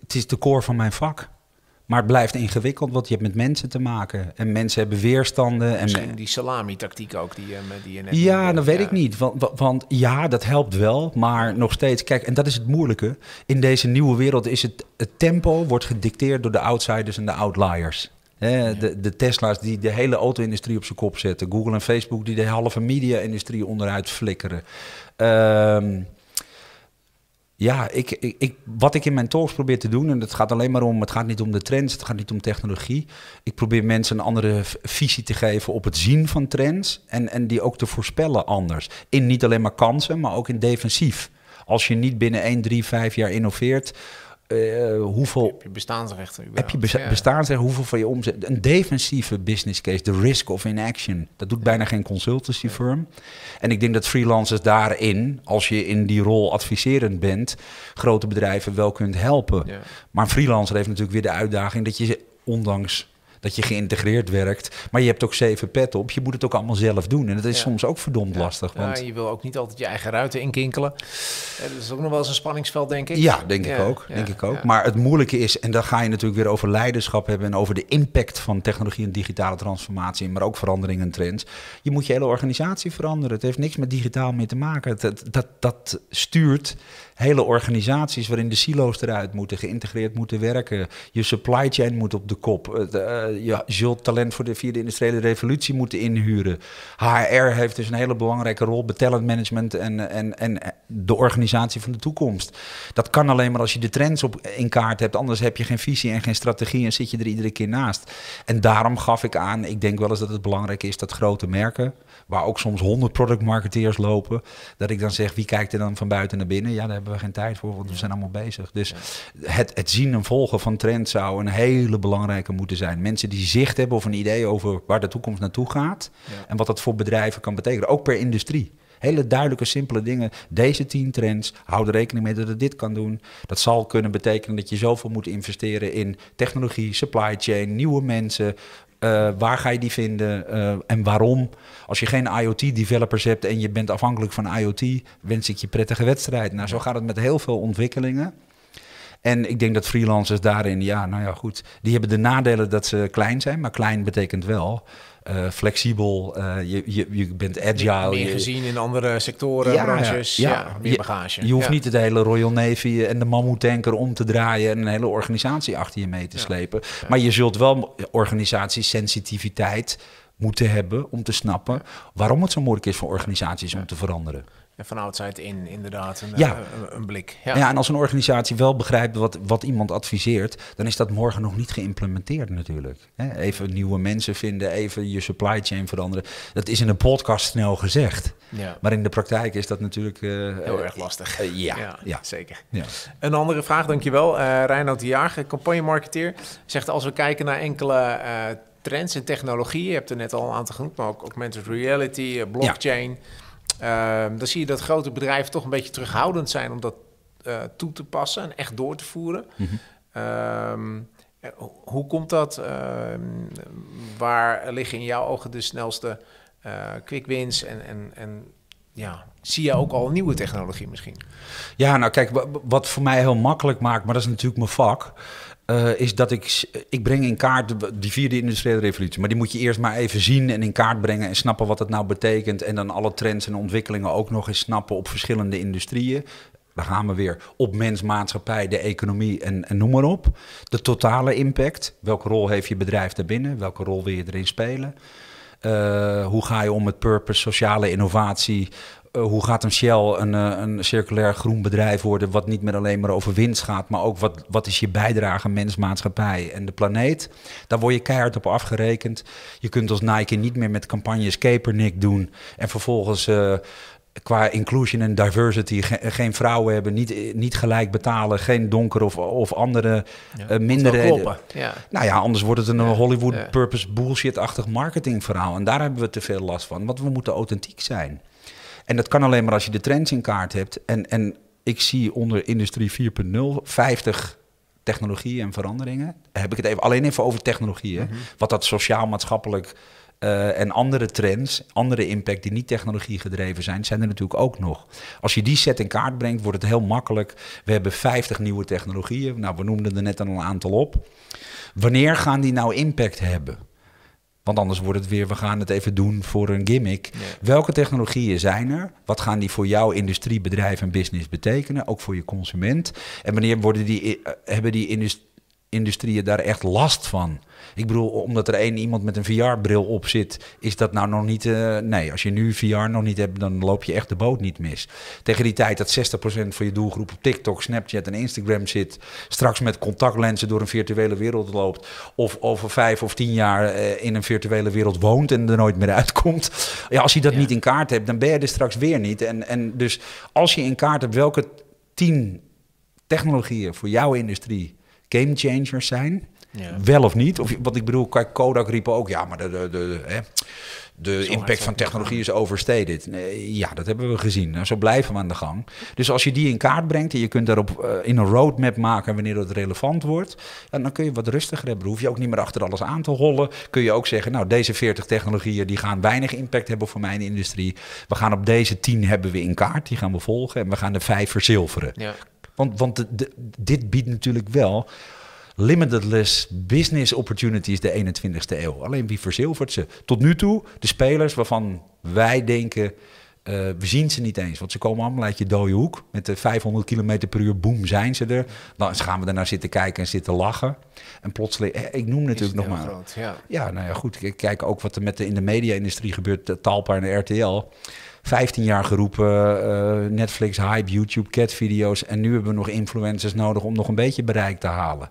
het is de core van mijn vak. Maar het blijft ingewikkeld, want je hebt met mensen te maken. En mensen hebben weerstanden. En
Misschien die salami-tactiek ook die, met die je net
Ja,
noemde.
dat weet
Ja.
ik niet. Want, want- ja, dat helpt wel. Maar nog steeds, kijk, en dat is het moeilijke. In deze nieuwe wereld is het, het tempo wordt gedicteerd door de outsiders en de outliers. De, de Tesla's die de hele auto-industrie op zijn kop zetten. Google en Facebook die de halve media-industrie onderuit flikkeren. Ehm, ja, ik, ik, wat ik in mijn talks probeer te doen, en het gaat alleen maar om, het gaat niet om de trends, het gaat niet om technologie. Ik probeer mensen een andere visie te geven op het zien van trends en, en die ook te voorspellen anders. In niet alleen maar kansen, maar ook in defensief. Als je niet binnen 1, 3, 5 jaar innoveert, uh, hoeveel...
Heb je bestaansrechten?
Heb je besta bestaansrechten? Hoeveel van je omzet? Een defensieve business case, de risk of inaction. Dat doet bijna geen consultancy firm. En ik denk dat freelancers daarin, als je in die rol adviserend bent, grote bedrijven wel kunt helpen. Ja. Maar een freelancer heeft natuurlijk weer de uitdaging dat je ondanks dat je geïntegreerd werkt. Maar je hebt ook zeven pet op. Je moet het ook allemaal zelf doen. En dat is soms ook verdomd lastig. Want...
Ja, je wil ook niet altijd je eigen ruiten inkinkelen. Dat is ook nog wel eens een spanningsveld, denk ik.
Ja, denk ik ook. Denk ik ook. Maar het moeilijke is, en dan ga je natuurlijk weer over leiderschap hebben... en over de impact van technologie en digitale transformatie... maar ook veranderingen en trends. Je moet je hele organisatie veranderen. Het heeft niks met digitaal meer te maken. Dat, dat, dat stuurt hele organisaties waarin de silo's eruit moeten, geïntegreerd moeten werken. Je supply chain moet op de kop. Uh, je zult talent voor de vierde industriële revolutie moeten inhuren. HR heeft dus een hele belangrijke rol talentmanagement en, en, en de organisatie van de toekomst. Dat kan alleen maar als je de trends op, in kaart hebt. Anders heb je geen visie en geen strategie en zit je er iedere keer naast. En daarom gaf ik aan, ik denk wel eens dat het belangrijk is dat grote merken waar ook soms honderd product marketeers lopen, dat ik dan zeg, wie kijkt er dan van buiten naar binnen? Ja, daar hebben we geen tijd voor, want we zijn allemaal bezig. Dus het, het zien en volgen van trends zou een hele belangrijke moeten zijn. Mensen die zicht hebben of een idee over waar de toekomst naartoe gaat en wat dat voor bedrijven kan betekenen, ook per industrie. Hele duidelijke, simpele dingen. Deze tien trends, hou er rekening mee dat het dit kan doen. Dat zal kunnen betekenen dat je zoveel moet investeren in technologie, supply chain, nieuwe mensen, uh, waar ga je die vinden uh, en waarom? Als je geen IoT-developers hebt en je bent afhankelijk van IoT, wens ik je prettige wedstrijd. Nou, zo gaat het met heel veel ontwikkelingen. En ik denk dat freelancers daarin, ja, nou ja, goed. Die hebben de nadelen dat ze klein zijn, maar klein betekent wel uh, flexibel, uh, je, je, je bent agile.
Meer gezien in andere sectoren, ja, branches, ja, ja, meer bagage.
Je, hoeft niet het hele Royal Navy en de mammoetanker om te draaien en een hele organisatie achter je mee te slepen. Maar je zult wel organisatiesensitiviteit moeten hebben om te snappen waarom het zo moeilijk is voor organisaties om te veranderen.
En van oudside in, inderdaad, een, ja. een, een blik.
Ja. ja. en als een organisatie wel begrijpt wat, wat iemand adviseert, dan is dat morgen nog niet geïmplementeerd natuurlijk. Even nieuwe mensen vinden, even je supply chain veranderen. Dat is in een podcast snel gezegd. Ja. Maar in de praktijk is dat natuurlijk... Uh,
Heel erg lastig.
Uh, ja, ja,
zeker. Ja. Een andere vraag, dankjewel. Uh, Reinoud de Jager, campagnemarketeer, zegt als we kijken naar enkele trends en technologieën, je hebt er net al een aantal genoemd, maar ook augmented reality, blockchain... Ehm, dan zie je dat grote bedrijven toch een beetje terughoudend zijn om dat uh, toe te passen en echt door te voeren. Mhm. Ehm, eh, hoe komt dat? Ehm, waar liggen in jouw ogen de snelste uh, quick wins en, en, en ja, zie je ook al nieuwe technologie misschien?
Ja, nou kijk, wat voor mij heel makkelijk maakt, maar dat is natuurlijk mijn vak. Uh, is dat ik, ik breng in kaart die vierde industriële revolutie. Maar die moet je eerst maar even zien en in kaart brengen en snappen wat het nou betekent. En dan alle trends en ontwikkelingen ook nog eens snappen op verschillende industrieën. Dan gaan we weer op mens, maatschappij, de economie en, noem maar op. De totale impact. Welke rol heeft je bedrijf daarbinnen? Welke rol wil je erin spelen? Uh, hoe ga je om met purpose, sociale innovatie, eh, hoe gaat een Shell een, uh, een circulair groen bedrijf worden, wat niet meer alleen maar over winst gaat, maar ook wat, wat is je bijdrage aan mens, maatschappij en de planeet. Daar word je keihard op afgerekend. Je kunt als Nike niet meer met campagnes Kaepernick doen en vervolgens uh, qua inclusion en diversity geen vrouwen hebben, niet, niet gelijk betalen, geen donker of, of andere ja, minderheden. Ja. Nou ja, anders wordt het een Hollywood purpose bullshit-achtig marketingverhaal. En daar hebben we te veel last van, want we moeten authentiek zijn. En dat kan alleen maar als je de trends in kaart hebt. En, en ik zie onder industrie 4.0 50 technologieën en veranderingen. heb ik het even, alleen even over technologieën. Mhm. Wat dat sociaal-maatschappelijk uh, en andere trends, andere impact die niet technologie gedreven zijn, zijn er natuurlijk ook nog. Als je die set in kaart brengt, wordt het heel makkelijk. We hebben 50 nieuwe technologieën. Nou, we noemden er net al een aantal op. Wanneer gaan die nou impact hebben? Want anders wordt het weer, we gaan het even doen voor een gimmick. Welke technologieën zijn er? Wat gaan die voor jouw industrie, bedrijf en business betekenen? Ook voor je consument. En wanneer worden die, eh, hebben die industrieën daar echt last van. Ik bedoel, omdat er één iemand met een VR-bril op zit, is dat nou nog niet... eh, nee, als je nu VR nog niet hebt, dan loop je echt de boot niet mis. Tegen die tijd dat 60% van je doelgroep op TikTok, Snapchat en Instagram zit... straks met contactlenzen door een virtuele wereld loopt... of over vijf of tien jaar eh, in een virtuele wereld woont en er nooit meer uitkomt... Ja, als je dat niet in kaart hebt, dan ben je er straks weer niet. En, en dus als je in kaart hebt welke tien technologieën voor jouw industrie game changers zijn...
Ja.
Wel of niet? Of, wat ik bedoel, kijk, Kodak riep ook, ja, maar de, de, de, hè, de impact van technologie is overstated. Nee, ja, dat hebben we gezien. Nou, zo blijven we aan de gang. Dus als je die in kaart brengt en je kunt daarop eh, in een roadmap maken wanneer dat relevant wordt, dan kun je wat rustiger hebben. Dan hoef je ook niet meer achter alles aan te hollen. Kun je ook zeggen, nou, deze 40 technologieën die gaan weinig impact hebben voor mijn industrie. We gaan op deze 10 hebben we in kaart, die gaan we volgen en we gaan de vijf verzilveren.
Ja.
Want, want de- de- dit biedt natuurlijk wel limitless business opportunities de 21ste eeuw. Alleen wie verzilvert ze? Tot nu toe de spelers waarvan wij denken... eh, we zien ze niet eens, want ze komen allemaal uit je dode hoek. Met de 500 km per uur, boem, zijn ze er. Dan gaan we daarnaar zitten kijken en zitten lachen. En plotseling, eh, ik noem natuurlijk nog maar...
groot, ja.
Ja, nou ja, goed. Ik kijk ook wat er met de, in de media-industrie gebeurt. eh, Talpa en RTL. 15 jaar geroepen, eh, Netflix, hype, YouTube, cat-video's. En nu hebben we nog influencers nodig om nog een beetje bereik te halen.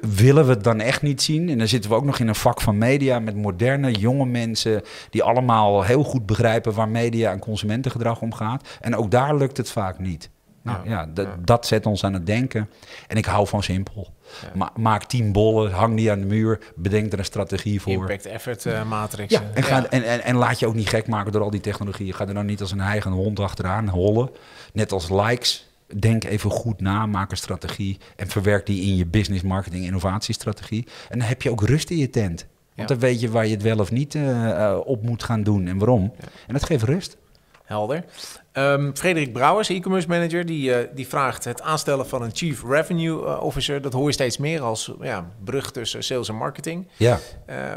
Willen we het dan echt niet zien? En dan zitten we ook nog in een vak van media met moderne, jonge mensen... die allemaal heel goed begrijpen waar media en consumentengedrag om gaat. En ook daar lukt het vaak niet. Nou ja, dat zet ons aan het denken. En ik hou van simpel. Ma- maak tien bollen, hang die aan de muur, bedenk er een strategie voor.
Impact-effort eh, matrix.
Ja,
eh,
en, ga, En, en, en laat je ook niet gek maken door al die technologieën. Ga er nou niet als een heigende hond achteraan hollen. Net als likes. Denk even goed na, maak een strategie en verwerk die in je business, marketing, innovatiestrategie. En dan heb je ook rust in je tent. Want
Ja.
dan weet je waar je het wel of niet eh, eh, op moet gaan doen en waarom. En dat geeft rust.
Helder. Ehm, Frederik Brouwers, e-commerce manager, die, eh, die vraagt het aanstellen van een chief revenue officer. Dat hoor je steeds meer als ja, brug tussen sales en marketing.
Ja.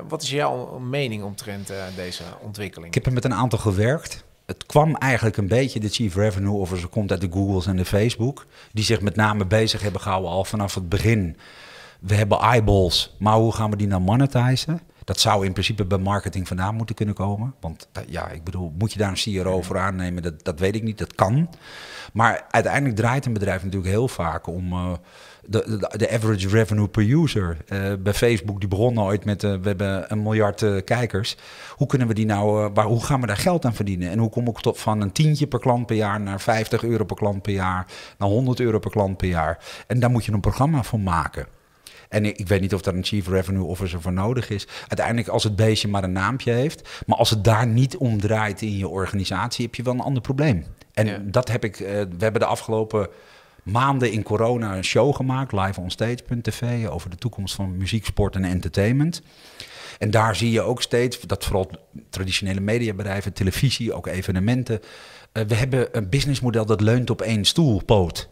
Wat is jouw mening omtrent deze ontwikkeling?
Ik heb er met een aantal gewerkt. Het kwam eigenlijk een beetje, de Chief Revenue Officer komt uit de Googles en de Facebook. Die zich met name bezig hebben gehouden al vanaf het begin. We hebben eyeballs, maar hoe gaan we die nou monetizen? Dat zou in principe bij marketing vandaan moeten kunnen komen. Want ja, ik bedoel, moet je daar een CRO voor aannemen? Dat, dat weet ik niet, dat kan. Maar uiteindelijk draait een bedrijf natuurlijk heel vaak om eh, de, de, de average revenue per user. Eh, bij Facebook, die begon ooit met, eh, we hebben een miljard eh, kijkers. Hoe kunnen we die nou, waar, hoe gaan we daar geld aan verdienen? En hoe kom ik tot van een tientje per klant per jaar naar 50 euro per klant per jaar, naar 100 euro per klant per jaar? En daar moet je een programma voor maken. En ik ik weet niet of daar een chief revenue officer voor nodig is. Uiteindelijk als het beestje maar een naampje heeft. Maar als het daar niet om draait in je organisatie, heb je wel een ander probleem. En
Ja.
dat heb ik, we hebben de afgelopen maanden in corona een show gemaakt, live on stage.tv, over de toekomst van muziek, sport en entertainment. En daar zie je ook steeds dat vooral traditionele mediabedrijven, televisie, ook evenementen. eh, we hebben een businessmodel dat leunt op één stoelpoot.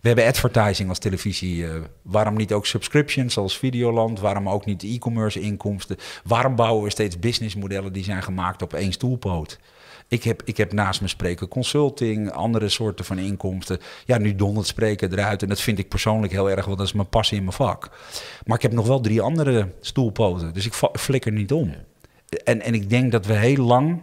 We hebben advertising als televisie. eh, waarom niet ook subscriptions als Videoland? Waarom ook niet e-commerce inkomsten? Waarom bouwen we steeds businessmodellen die zijn gemaakt op één stoelpoot? Ik heb, ik heb naast me spreken consulting, andere soorten van inkomsten. Ja, nu dondert spreken eruit. En dat vind ik persoonlijk heel erg, want dat is mijn passie in mijn vak. Maar ik heb nog wel drie andere stoelpoten. Dus ik flikker niet om. En, en ik denk dat we heel lang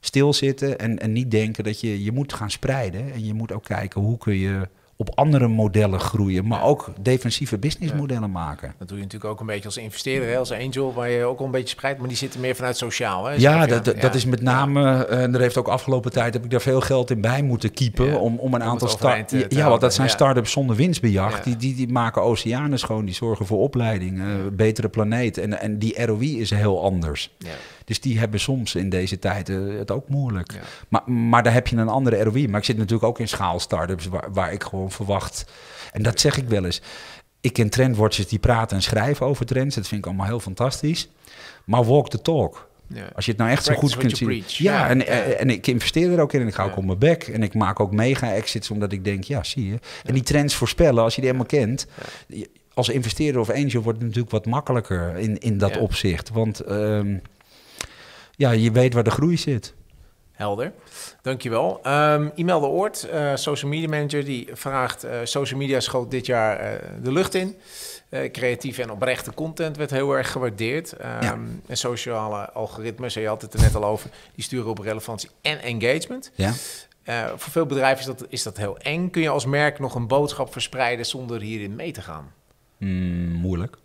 stilzitten en, en niet denken dat je, je moet gaan spreiden. En je moet ook kijken hoe kun je op andere modellen groeien, maar ook defensieve businessmodellen maken.
Dat doe je natuurlijk ook een beetje als investeerder, hè, als angel, waar je ook al een beetje spreidt, maar die zitten meer vanuit sociaal. Hè?
Ja, dat, dat, dat
Ja.
is met name, eh, en er heeft ook afgelopen tijd, heb ik daar veel geld in bij moeten keepen,
Ja,
om, om een
om
aantal start.
eh, te
Ja, want dat zijn
ja.
start-ups zonder winstbejag,
Ja.
die, die, die maken oceanen schoon, die zorgen voor opleiding, betere planeet. En, en die ROI is heel anders.
Ja.
Dus die hebben soms in deze tijd eh, het ook moeilijk.
Ja.
Maar, maar daar heb je een andere ROI. Maar ik zit natuurlijk ook in schaal startups waar, waar ik gewoon verwacht. En dat zeg ik wel eens. Ik ken trendwatchers die praten en schrijven over trends. Dat vind ik allemaal heel fantastisch. Maar walk the talk.
Ja.
Als je het nou echt zo goed kunt zien.
preach.
Ja,
Ja,
en,
ja.
en, en ik investeer er ook in en ik ga ook op mijn bek. En ik maak ook mega-exits omdat ik denk, ja, zie je. En die trends voorspellen, als je die helemaal kent. Als investeerder of angel wordt het natuurlijk wat makkelijker in, in dat opzicht. Want ehm, ja, je weet waar de groei zit.
Helder, dankjewel. Um, Imelda Oort, uh, social media manager, die vraagt... Uh, social media schoot dit jaar uh, de lucht in. creatieve en oprechte content werd heel erg gewaardeerd. Um, ja. En sociale algoritmes, je altijd er net al over... die sturen op relevantie en engagement.
Ja.
voor veel bedrijven is dat, is dat heel eng. Kun je als merk nog een boodschap verspreiden zonder hierin mee te gaan?
Mm, moeilijk.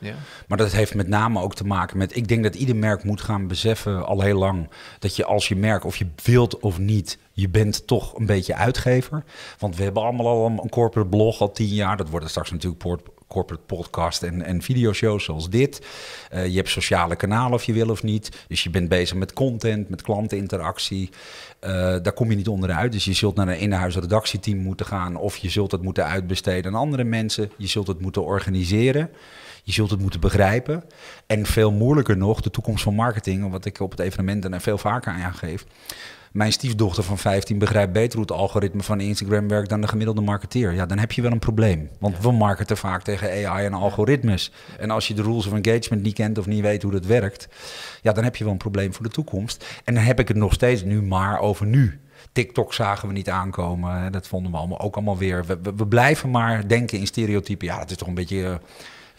Ja.
Maar dat heeft met name ook te maken met. Ik denk dat ieder merk moet gaan beseffen al heel lang. Dat je als je merk, of je wilt of niet, je bent toch een beetje uitgever. Want we hebben allemaal al een corporate blog al tien jaar. Dat wordt straks natuurlijk corporate podcast en, en videoshows zoals dit. Uh, je hebt sociale kanalen of je wil of niet. Dus je bent bezig met content, met klanteninteractie. Uh, daar kom je niet onderuit. Dus je zult naar een in-huis redactieteam moeten gaan. Of je zult het moeten uitbesteden aan andere mensen. Je zult het moeten organiseren. Je zult het moeten begrijpen. En veel moeilijker nog, de toekomst van marketing, wat ik op het evenement en veel vaker aangeef. Mijn stiefdochter van 15 begrijpt beter hoe het algoritme van Instagram werkt dan de gemiddelde marketeer. Ja, dan heb je wel een probleem. Want we marketen vaak tegen AI en algoritmes. En als je de rules of engagement niet kent of niet weet hoe dat werkt, ja, dan heb je wel een probleem voor de toekomst. En dan heb ik het nog steeds nu maar over nu. TikTok zagen we niet aankomen. Dat vonden we allemaal, ook allemaal weer. We, we, we blijven maar denken in stereotypen. Ja, het is toch een beetje.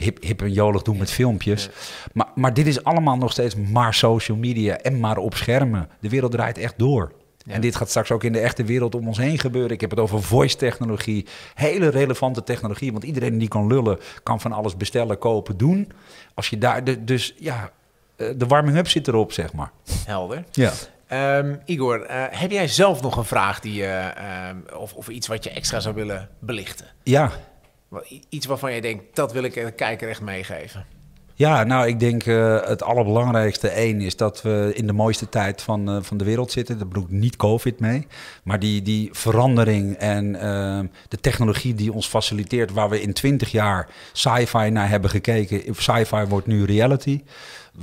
Hip, hip en jolig doen met filmpjes. Maar, maar dit is allemaal nog steeds maar social media en maar op schermen. De wereld draait echt door. En dit gaat straks ook in de echte wereld om ons heen gebeuren. Ik heb het over voice-technologie. Hele relevante technologie. Want iedereen die kan lullen, kan van alles bestellen, kopen, doen. Als je daar. De, dus ja, eh, de warming-up zit erop, zeg maar.
Helder.
Ja.
Um, Igor, uh, heb jij zelf nog een vraag die, uh, um, of, of iets wat je extra zou willen belichten?
Ja,
Iets waarvan je denkt, dat wil ik de kijker echt meegeven.
Ja, nou, ik denk uh, het allerbelangrijkste één is dat we in de mooiste tijd van, uh, van de wereld zitten. Dat bedoelt niet COVID mee. Maar die, die verandering en uh, de technologie die ons faciliteert, waar we in twintig jaar sci-fi naar hebben gekeken. Sci-fi wordt nu reality.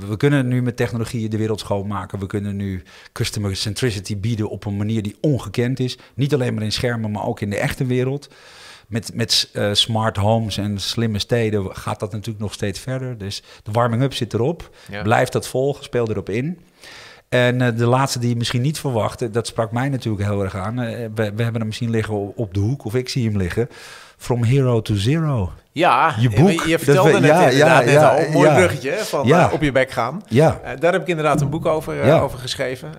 We kunnen nu met technologie de wereld schoonmaken. We kunnen nu customer centricity bieden op een manier die ongekend is. Niet alleen maar in schermen, maar ook in de echte wereld met, met uh, smart homes en slimme steden gaat dat natuurlijk nog steeds verder. Dus de warming-up zit erop. Ja. Blijf dat volgen, speel erop in. En uh, de laatste die je misschien niet verwachtte, dat sprak mij natuurlijk heel erg aan. Uh, we, we, hebben hem misschien liggen op de hoek, of ik zie hem liggen. From Hero to Zero.
Ja,
je, boek,
je vertelde net
ja,
inderdaad
ja,
net al een mooi bruggetje van uh, op je bek gaan.
Ja,
Uh, daar heb ik inderdaad een boek over, uh,
Ja.
over geschreven.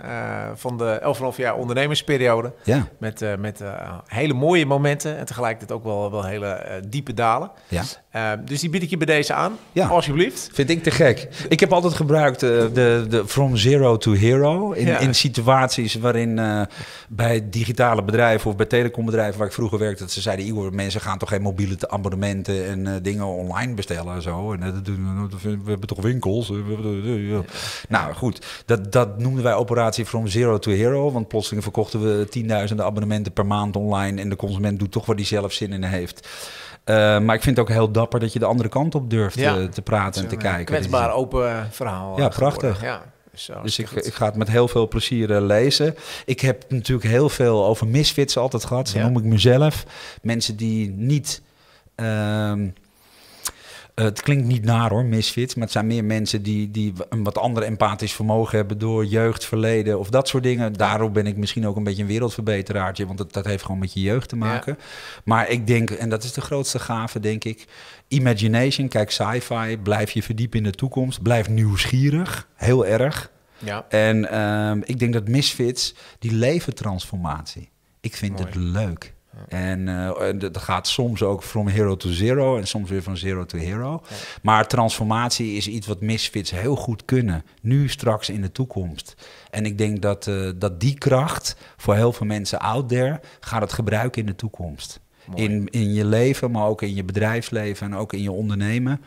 van de 11,5 jaar ondernemersperiode.
ja,
Met, met hele mooie momenten en tegelijkertijd ook wel, wel hele diepe dalen.
ja.
Dus die bied ik je bij deze aan,
Ja.
alsjeblieft.
Vind ik te gek. Ik heb altijd gebruikt eh, de, de From Zero to Hero. In, in situaties waarin eh, bij digitale bedrijven of bij telecombedrijven waar ik vroeger werkte, dat ze zeiden: Igor, mensen gaan toch geen mobiele te- abonnementen en eh, dingen online bestellen en zo. En eh, dat doen we, hebben toch winkels? Eh, ja. Nou goed, dat, dat noemden wij operatie From Zero to Hero. Want plotseling verkochten we tienduizenden abonnementen per maand online. En de consument doet toch waar hij zelf zin in heeft. Maar ik vind het ook heel dapper dat je de andere kant op durft
Ja.
te praten en te kijken.
Kwetsbaar, open verhaal.
Ja, prachtig.
Ja, dus,
Dus ik, ik ga het met heel veel plezier lezen. Ik heb natuurlijk heel veel over misfits altijd gehad. Zo
Ja.
noem ik mezelf. Mensen die niet... ehm, eh, het klinkt niet naar hoor, misfits. Maar het zijn meer mensen die, die een wat ander empathisch vermogen hebben... door jeugd, verleden of dat soort dingen. Daarom ben ik misschien ook een beetje een wereldverbeteraartje. Want dat, dat heeft gewoon met je jeugd te maken. Maar ik denk, en dat is de grootste gave denk ik... Imagination, kijk sci-fi, blijf je verdiepen in de toekomst. Blijf nieuwsgierig, heel erg.
Ja,
En ehm, ik denk dat Misfits, die leventransformatie, ik vind
Mooi.
het leuk. En eh, en dat gaat soms ook from hero to zero en soms weer van zero to hero. Maar transformatie is iets wat Misfits heel goed kunnen. Nu, straks, in de toekomst. En ik denk dat, eh, dat die kracht voor heel veel mensen out there gaat het gebruiken in de toekomst.
Mooi.
In, in je leven, maar ook in je bedrijfsleven en ook in je ondernemen.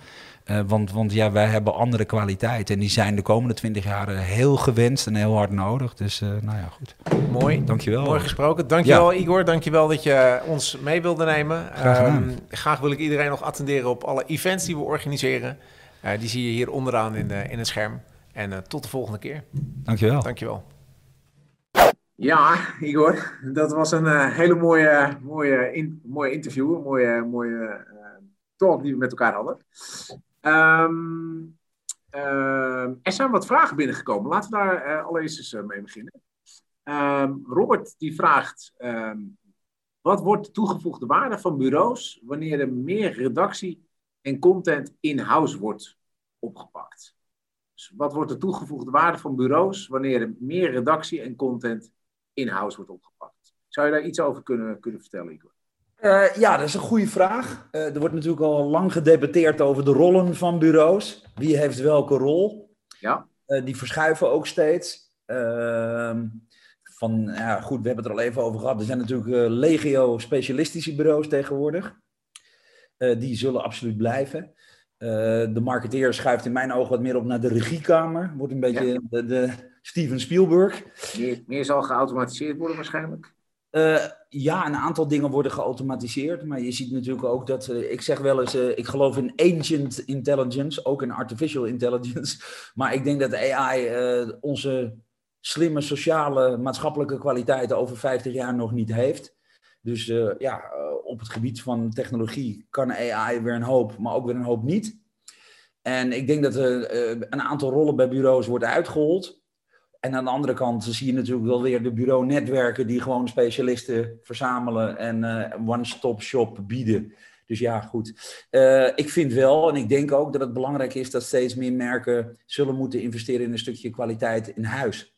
Eh, want, want ja, wij hebben andere kwaliteiten. En die zijn de komende twintig jaar heel gewenst en heel hard nodig. Dus eh, nou ja, goed.
mooi.
Dankjewel.
Mooi gesproken. Dankjewel Igor. Dankjewel dat je ons mee wilde nemen.
Graag.
Ehm, graag wil ik iedereen nog attenderen op alle events die we organiseren. Eh, die zie je hier onderaan in, de, in het scherm. En eh, tot de volgende keer.
Dankjewel.
Dankjewel.
Ja, Igor, dat was een hele mooie, mooie, in, mooie interview, een mooie, mooie talk die we met elkaar hadden. Ehm, ehm, er zijn wat vragen binnengekomen. Laten we daar eh, allereerst eens eh, mee beginnen.
Ehm, Robert die vraagt, wat wordt de toegevoegde waarde van bureaus wanneer er meer redactie en content in-house wordt opgepakt? Dus wat wordt de toegevoegde waarde van bureaus wanneer er meer redactie en content in-house wordt opgepakt? Zou je daar iets over kunnen, kunnen vertellen, Igor?
Uh, ja, dat is een goede vraag. Uh, er wordt natuurlijk al lang gedebatteerd over de rollen van bureaus. Wie heeft welke rol?
Ja.
Uh, die verschuiven ook steeds. Ehm, van, ja, goed, we hebben het er al even over gehad. Er zijn natuurlijk legio specialistische bureaus tegenwoordig. die zullen absoluut blijven. de marketeer schuift in mijn ogen wat meer op naar de regiekamer. Wordt een beetje ja. de, de, Steven Spielberg.
Meer, meer zal geautomatiseerd worden waarschijnlijk.
Uh, ja, een aantal dingen worden geautomatiseerd. Maar je ziet natuurlijk ook dat. Uh, ik zeg wel eens. Uh, ik geloof in ancient intelligence. Ook in artificial intelligence. <laughs> Maar ik denk dat AI onze slimme sociale, maatschappelijke kwaliteiten over 50 jaar nog niet heeft. Dus ja, op het gebied van technologie kan AI weer een hoop, maar ook weer een hoop niet. En ik denk dat er een aantal rollen bij bureaus worden uitgehold. En aan de andere kant zie je natuurlijk wel weer de bureau-netwerken die gewoon specialisten verzamelen en uh, one-stop shop bieden. Dus ja, goed. Uh, ik vind wel, en ik denk ook dat het belangrijk is dat steeds meer merken zullen moeten investeren in een stukje kwaliteit in huis.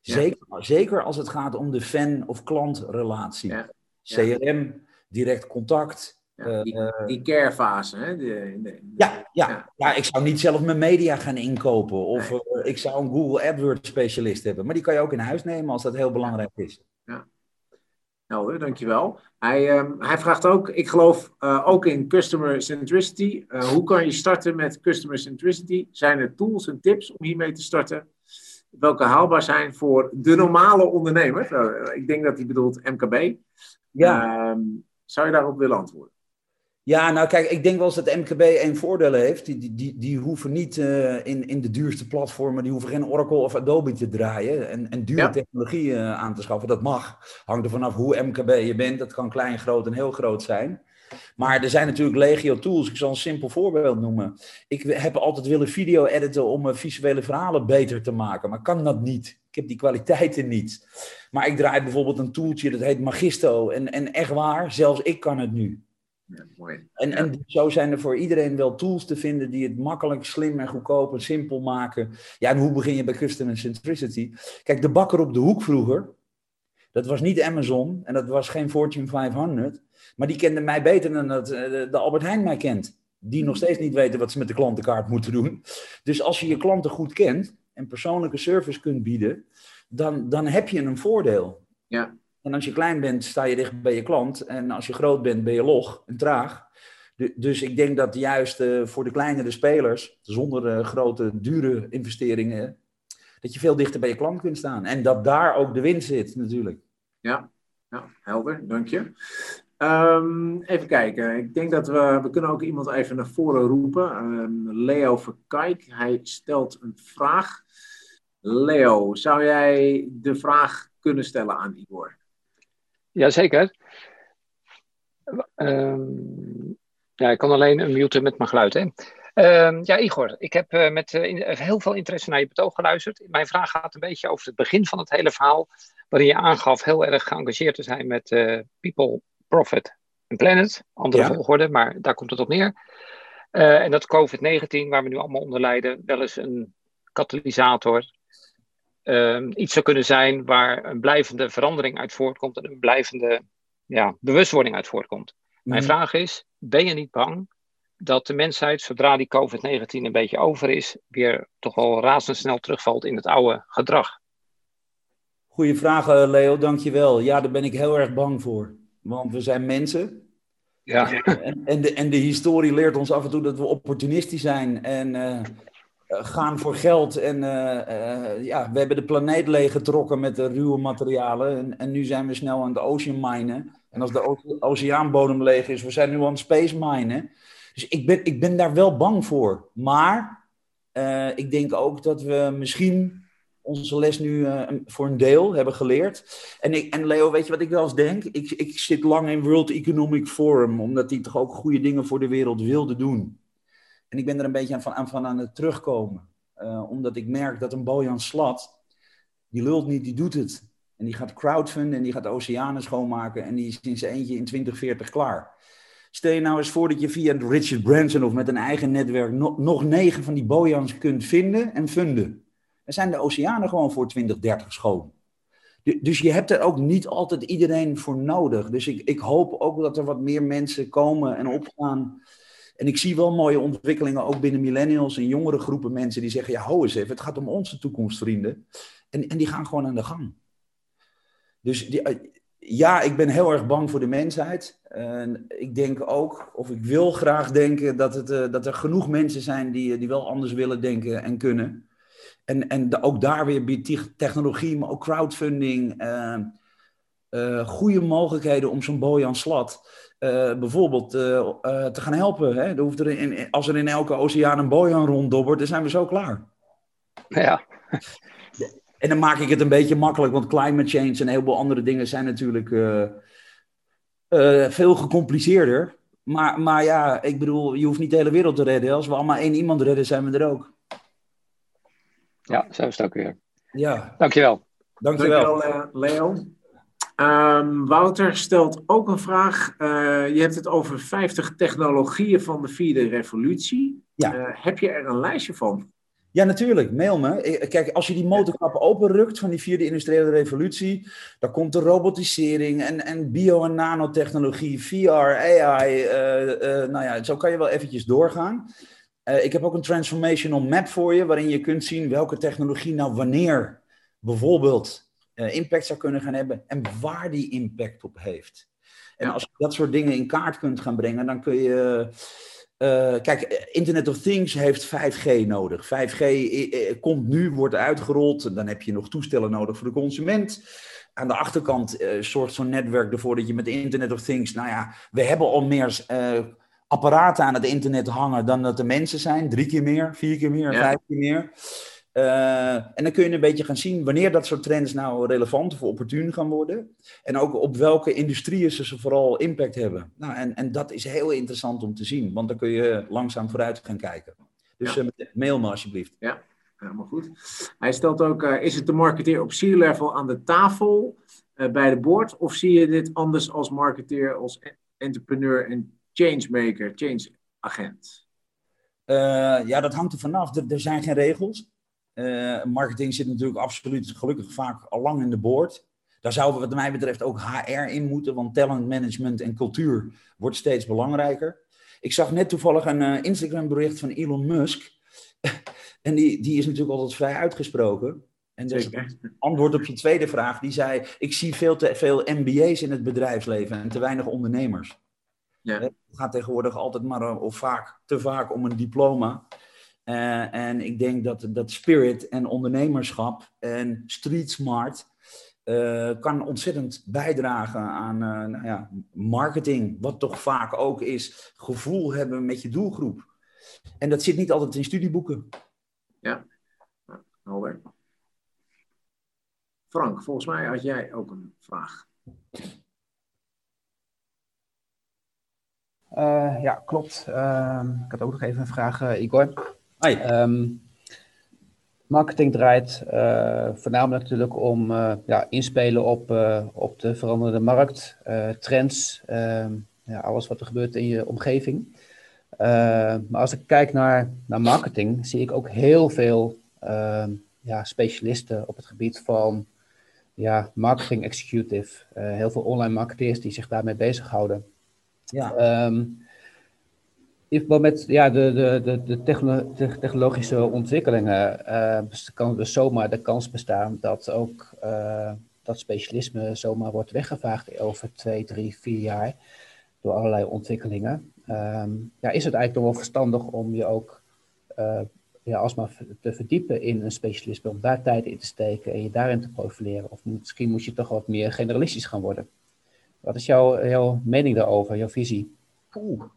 Ja. Zeker, zeker als het gaat om de fan- of klantrelatie. Ja. CRM, direct contact.
Ja, die, die carefase. Hè? De,
ja, ja. Ja. ik zou niet zelf mijn media gaan inkopen. Of nee. uh, ik zou een Google AdWords specialist hebben. Maar die kan je ook in huis nemen als dat heel belangrijk is.
Ja. Helder, dankjewel. Hij, um, hij vraagt ook, ik geloof uh, ook in customer centricity. Hoe kan je starten met customer centricity? Zijn er tools en tips om hiermee te starten? Welke haalbaar zijn voor de normale ondernemer? ik denk dat hij bedoelt MKB.
Ja.
Um, zou je daarop willen antwoorden?
Ja, nou kijk, ik denk wel eens dat MKB één voordeel heeft. Die, die, die, die hoeven niet uh, in, in de duurste platformen, die hoeven geen Oracle of Adobe te draaien en, en dure ja. technologie uh, aan te schaffen. Dat mag. Hangt er vanaf hoe MKB je bent. Dat kan klein, groot en heel groot zijn. Maar er zijn natuurlijk legio tools. Ik zal een simpel voorbeeld noemen. Ik heb altijd willen video editen om uh, visuele verhalen beter te maken, maar kan dat niet. Ik heb die kwaliteiten niet. Maar ik draai bijvoorbeeld een tooltje dat heet Magisto. En, en echt waar, zelfs ik kan het nu.
Ja, mooi.
En,
ja.
en zo zijn er voor iedereen wel tools te vinden die het makkelijk, slim en goedkoop en simpel maken. Ja, en hoe begin je bij customer centricity? Kijk, de bakker op de hoek vroeger, dat was niet Amazon en dat was geen Fortune 500. Maar die kende mij beter dan dat de Albert Heijn mij kent. Die nog steeds niet weten wat ze met de klantenkaart moeten doen. Dus als je je klanten goed kent en persoonlijke service kunt bieden, dan, dan heb je een voordeel.
Ja.
En als je klein bent, sta je dicht bij je klant. En als je groot bent, ben je log en traag. Dus ik denk dat juist uh, voor de kleinere spelers, zonder uh, grote, dure investeringen, dat je veel dichter bij je klant kunt staan. En dat daar ook de winst zit, natuurlijk.
Ja, ja helder, dank je. Um, even kijken, ik denk dat we, we kunnen ook iemand even naar voren roepen. Um, Leo Verkijk, hij stelt een vraag. Leo, zou jij de vraag kunnen stellen aan Igor?
Jazeker. Um, ja, ik kan alleen unmuten met mijn geluid. Hè? Um, ja, Igor, ik heb uh, met uh, in, heel veel interesse naar je betoog geluisterd. Mijn vraag gaat een beetje over het begin van het hele verhaal, waarin je aangaf heel erg geëngageerd te zijn met uh, People, Profit en Planet. Andere ja. volgorde, maar daar komt het op neer. en dat COVID-19, waar we nu allemaal onder lijden, wel eens een katalysator um, iets zou kunnen zijn waar een blijvende verandering uit voortkomt en een blijvende ja, bewustwording uit voortkomt. Mm. Mijn vraag is: ben je niet bang dat de mensheid, zodra die COVID-19 een beetje over is, weer toch wel razendsnel terugvalt in het oude gedrag?
Goeie vraag, Leo, dankjewel. Ja, daar ben ik heel erg bang voor. Want we zijn mensen.
Ja.
En, en, de, en de historie leert ons af en toe dat we opportunistisch zijn en uh, gaan voor geld. En uh, uh, ja, we hebben de planeet leeggetrokken met de ruwe materialen. En, en nu zijn we snel aan het ocean minen. En als de oceaanbodem leeg is, we zijn nu aan het space minen. Dus ik ben, ik ben daar wel bang voor. Maar ik denk ook dat we misschien onze les nu voor een deel hebben geleerd. En, ik, en Leo, weet je wat ik wel eens denk? Ik, ik zit lang in World Economic Forum, omdat die toch ook goede dingen voor de wereld wilde doen. En ik ben er een beetje aan van aan, het terugkomen. Uh, omdat ik merk dat een Bojan Slat, die lult niet, die doet het. En die gaat crowdfunden en die gaat de oceanen schoonmaken. En die is in zijn eentje in 2040 klaar. Stel je nou eens voor dat je via Richard Branson of met een eigen netwerk nog, nog negen van die bojans kunt vinden en funden. Dan zijn de oceanen gewoon voor 2030 schoon. Dus je hebt er ook niet altijd iedereen voor nodig. Dus ik, ik hoop ook dat er wat meer mensen komen en opgaan. En ik zie wel mooie ontwikkelingen ook binnen millennials en jongere groepen mensen die zeggen: ja, hou eens even, het gaat om onze toekomst, vrienden. En, en die gaan gewoon aan de gang. Dus die, eh, ja, ik ben heel erg bang voor de mensheid. En ik denk ook, of ik wil graag denken, dat, het, uh, dat er genoeg mensen zijn die, die wel anders willen denken en kunnen. En, en ook daar weer biedt technologie, maar ook crowdfunding, goede mogelijkheden om zo'n Bojan Slat uh, bijvoorbeeld te gaan helpen. Hè? Er hoeft er in, als er in elke oceaan een Bojan ronddobbert, dan zijn we zo klaar.
Ja.
En dan maak ik het een beetje makkelijk, want climate change en een heleboel andere dingen zijn natuurlijk veel gecompliceerder. Maar, maar ja, ik bedoel, je hoeft niet de hele wereld te redden. Als we allemaal één iemand redden, zijn we er ook.
Ja, zo is het ook weer.
Ja.
Dankjewel.
Dankjewel,
Dankjewel uh, Leo. Um, Wouter stelt ook een vraag. Uh, je hebt het over 50 technologieën van de vierde revolutie.
Ja.
Uh, heb je er een lijstje van?
Ja, natuurlijk. Mail me. Kijk, als je die motorkap openrukt van die vierde industriële revolutie, dan komt de robotisering en, en bio- en nanotechnologie, VR, AI. nou ja, zo kan je wel eventjes doorgaan. Uh, ik heb ook een transformational map voor je, waarin je kunt zien welke technologie nou wanneer bijvoorbeeld uh, impact zou kunnen gaan hebben en waar die impact op heeft. En als je dat soort dingen in kaart kunt gaan brengen, dan kun je. Uh, kijk, Internet of Things heeft 5G nodig. 5G komt nu, wordt uitgerold. Dan heb je nog toestellen nodig voor de consument. Aan de achterkant zorgt zo'n netwerk ervoor dat je met Internet of Things, nou ja, we hebben al meer apparaten aan het internet hangen dan dat er mensen zijn. Drie keer meer, vier keer meer,
Ja.
vijf keer meer. Eh, en dan kun je een beetje gaan zien wanneer dat soort trends nou relevant of opportun gaan worden. En ook op welke industrieën ze vooral impact hebben. Nou, en, en dat is heel interessant om te zien, want dan kun je langzaam vooruit gaan kijken. Dus
Ja.
eh, mail me alsjeblieft.
Helemaal goed. Hij stelt ook, eh, is het de marketeer op C-level aan de tafel bij de board? Of zie je dit anders als marketeer, als entrepreneur en changemaker, change agent?
Ja, dat hangt er vanaf. Er, er zijn geen regels. Eh, marketing zit natuurlijk absoluut gelukkig vaak al lang in de boord. Daar zou wat mij betreft ook HR in moeten, want talent management en cultuur wordt steeds belangrijker. Ik zag net toevallig een eh, Instagram bericht van Elon Musk. <laughs> en die, die is natuurlijk altijd vrij uitgesproken. En dus antwoord op je tweede vraag, die zei: Ik zie veel te veel MBA's in het bedrijfsleven en te weinig ondernemers.
Ja.
Het gaat tegenwoordig altijd maar, eh, of vaak, te vaak om een diploma. Eh, en ik denk dat, dat spirit en ondernemerschap en street smart eh, kan ontzettend bijdragen aan eh, nou ja, marketing. Wat toch vaak ook is gevoel hebben met je doelgroep. En dat zit niet altijd in studieboeken.
Helder. Frank, volgens mij had jij ook een vraag.
Eh, ja, klopt. Ehm, ik had ook nog even een vraag, Igor.
Hi.
Ehm, marketing draait eh, voornamelijk natuurlijk om eh, ja, inspelen op, eh, op de veranderende markt, trends, ehm, ja, alles wat er gebeurt in je omgeving. Eh, maar als ik kijk naar, naar marketing, zie ik ook heel veel ehm, ja, specialisten op het gebied van ja, marketing executive. Heel veel online marketeers die zich daarmee bezighouden.
Ja.
Ehm, verband met ja, de, de, de, de techno- te- technologische ontwikkelingen dus kan er zomaar de kans bestaan dat ook eh, dat specialisme zomaar wordt weggevaagd over twee, drie, vier jaar door allerlei ontwikkelingen. Ehm, ja, is het eigenlijk nog wel verstandig om je ook eh, ja, alsmaar te verdiepen in een specialisme, om daar tijd in te steken en je daarin te profileren? Of misschien moet je toch wat meer generalistisch gaan worden? Wat is jouw, jouw mening daarover, jouw visie?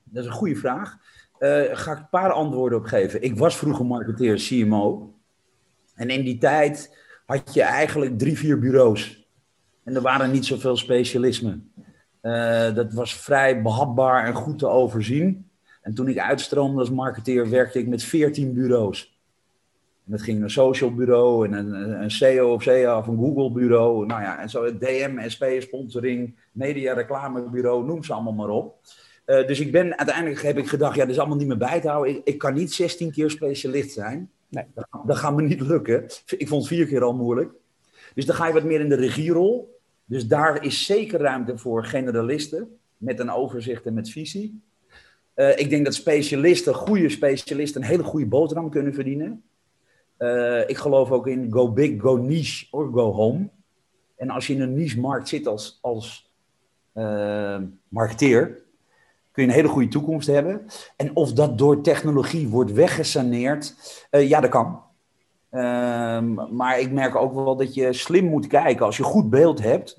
Dat is een goede vraag. Eh ga ik een paar antwoorden op geven. Ik was vroeger marketeer, CMO. En in die tijd had je eigenlijk drie, vier bureaus. En er waren niet zoveel specialismen. Eh, dat was vrij behapbaar en goed te overzien. En toen ik uitstroomde als marketeer, werkte ik met veertien bureaus. En dat ging een social bureau en een, een CEO of CA of een Google bureau. Nou ja, en zo DM, SP, sponsoring, media, reclamebureau, noem ze allemaal maar op. Uh, dus ik ben, uiteindelijk heb ik gedacht, ja, dat is allemaal niet meer bij te houden. Ik, ik kan niet 16 keer specialist zijn. Nee. Dat, dat gaat me niet lukken. Ik vond het vier keer al moeilijk. Dus dan ga je wat meer in de regierol. Dus daar is zeker ruimte voor generalisten met een overzicht en met visie. Uh, ik denk dat specialisten, goede specialisten, een hele goede boterham kunnen verdienen. Uh, ik geloof ook in go big, go niche or go home. En als je in een niche-markt zit als, als uh, marketeer, kun je een hele goede toekomst hebben. En of dat door technologie wordt weggesaneerd, ja, dat kan. Ehm, maar ik merk ook wel dat je slim moet kijken. Als je goed beeld hebt,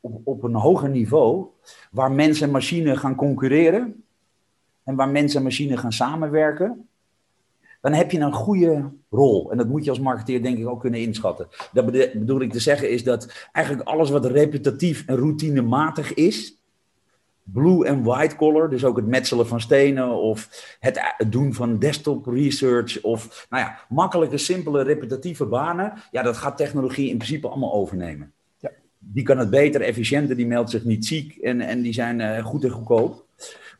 op, op een hoger niveau, waar mensen en machine gaan concurreren en waar mensen en machine gaan samenwerken, dan heb je een goede rol. En dat moet je als marketeer denk ik ook kunnen inschatten. Dat bedoel ik te zeggen is dat eigenlijk alles wat repetitief en routinematig is, blue en white collar, dus ook het metselen van stenen of het doen van desktop research of nou ja, makkelijke, simpele, repetitieve banen, ja, dat gaat technologie in principe allemaal overnemen. Ja. Die kan het beter, efficiënter, die meldt zich niet ziek en, en die zijn uh, goed en goedkoop.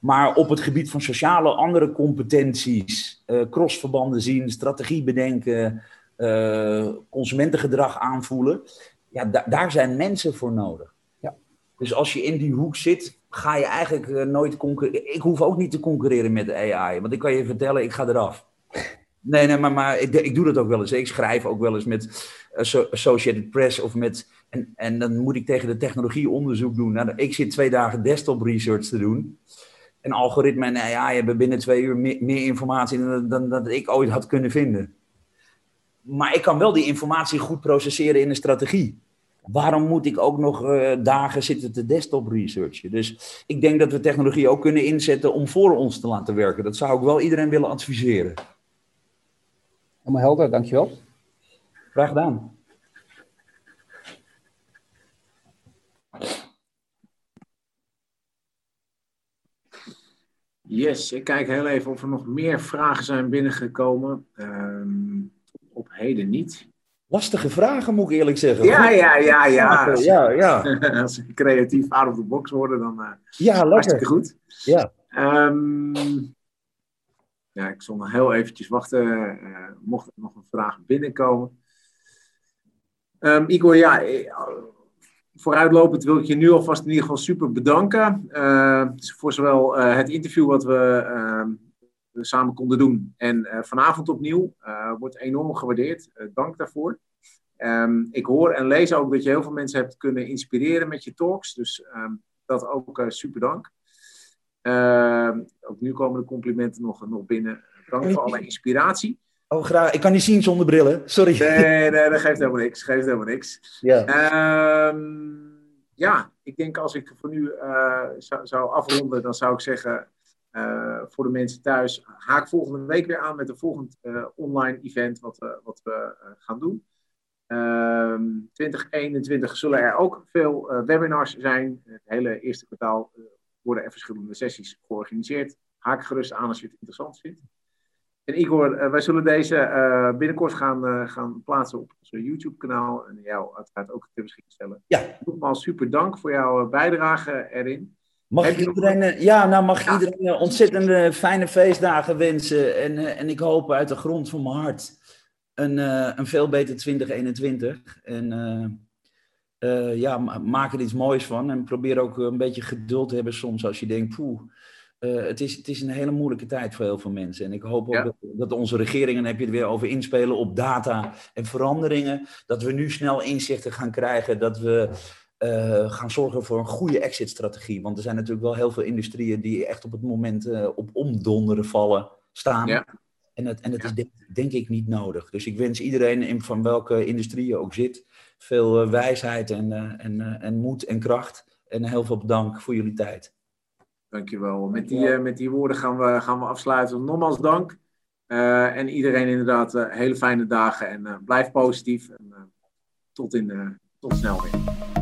Maar op het gebied van sociale andere competenties, uh, crossverbanden zien, strategie bedenken, uh, consumentengedrag aanvoelen, ja, da daar zijn mensen voor nodig. Ja. Dus als je in die hoek zit, ga je eigenlijk uh, nooit concurreren. Ik hoef ook niet te concurreren met de AI, want ik kan je vertellen, ik ga eraf. Nee, nee, maar, maar ik, ik doe dat ook wel eens. Ik schrijf ook wel eens met Associated Press of met. En, en dan moet ik tegen de technologie onderzoek doen. Nou, ik zit twee dagen desktop research te doen. En algoritme en AI hebben binnen twee uur meer, informatie dan, dan, dan ik ooit had kunnen vinden. Maar ik kan wel die informatie goed processeren in een strategie. Waarom moet ik ook nog uh, dagen zitten te desktop researchen? Dus ik denk dat we technologie ook kunnen inzetten om voor ons te laten werken. Dat zou ik wel iedereen willen adviseren.
Helemaal helder, dankjewel.
Graag gedaan.
Yes, ik kijk heel even of er nog meer vragen zijn binnengekomen. Um, op heden niet.
Lastige vragen, moet ik eerlijk zeggen.
Ja, ja, ja, ja.
ja, ja. <laughs>
Als ze creatief out of the box worden, dan uh,
ja,
hartstikke goed.
Ja.
Um, ja, ik zal nog heel eventjes wachten, uh, mocht er nog een vraag binnenkomen. Um, Igor, ja, vooruitlopend wil ik je nu alvast in ieder geval super bedanken. Uh, voor zowel het interview wat we ehm, samen konden doen. En uh, vanavond opnieuw uh, wordt enorm gewaardeerd. Uh, dank daarvoor. Um, ik hoor en lees ook dat je heel veel mensen hebt kunnen inspireren met je talks. Dus um, dat ook super dank. Ehm, ook nu komen de complimenten nog, nog binnen. Dank voor alle inspiratie.
Oh, graag. Ik kan niet zien zonder brillen. Sorry.
Nee, nee, dat geeft helemaal niks. Geeft helemaal niks.
Ja.
ja, ik denk als ik voor nu zou, zou afronden, dan zou ik zeggen uh, voor de mensen thuis, haak volgende week weer aan met een volgend uh, online event wat, uh, wat we gaan doen. 2021 ehm, zullen er ook veel webinars zijn. Het hele eerste kwartaal worden er verschillende sessies georganiseerd. Haak gerust aan als je het interessant vindt. En Igor, wij zullen deze binnenkort gaan, gaan plaatsen op ons YouTube-kanaal en jou uiteraard ook ter beschikking stellen.
Ja.
Nogmaals super dank voor jouw bijdrage erin.
Mag iedereen, eh, ja, nou mag iedereen eh, ontzettende fijne feestdagen wensen. En, eh, en ik hoop uit de grond van mijn hart een, een veel beter 2021. En uh, ja, maak er iets moois van. En probeer ook een beetje geduld te hebben soms als je denkt, poeh, het, is, het is een hele moeilijke tijd voor heel veel mensen. En ik hoop ook ja. dat, dat, onze regeringen, heb je het weer over inspelen op data en veranderingen, dat we nu snel inzichten gaan krijgen, dat we uh, gaan zorgen voor een goede exit-strategie. Want er zijn natuurlijk wel heel veel industrieën die echt op het moment uh, op omdonderen vallen staan. Ja. En het, en het ja. is denk, denk, ik niet nodig. Dus ik wens iedereen, in, van welke industrie je ook zit, veel uh, wijsheid en, en, en moed en kracht. En heel veel dank voor jullie tijd.
Dankjewel. Met die, met die woorden gaan we, gaan we afsluiten. Nogmaals dank. en iedereen inderdaad hele fijne dagen. En blijf positief. En, tot, in, tot snel weer.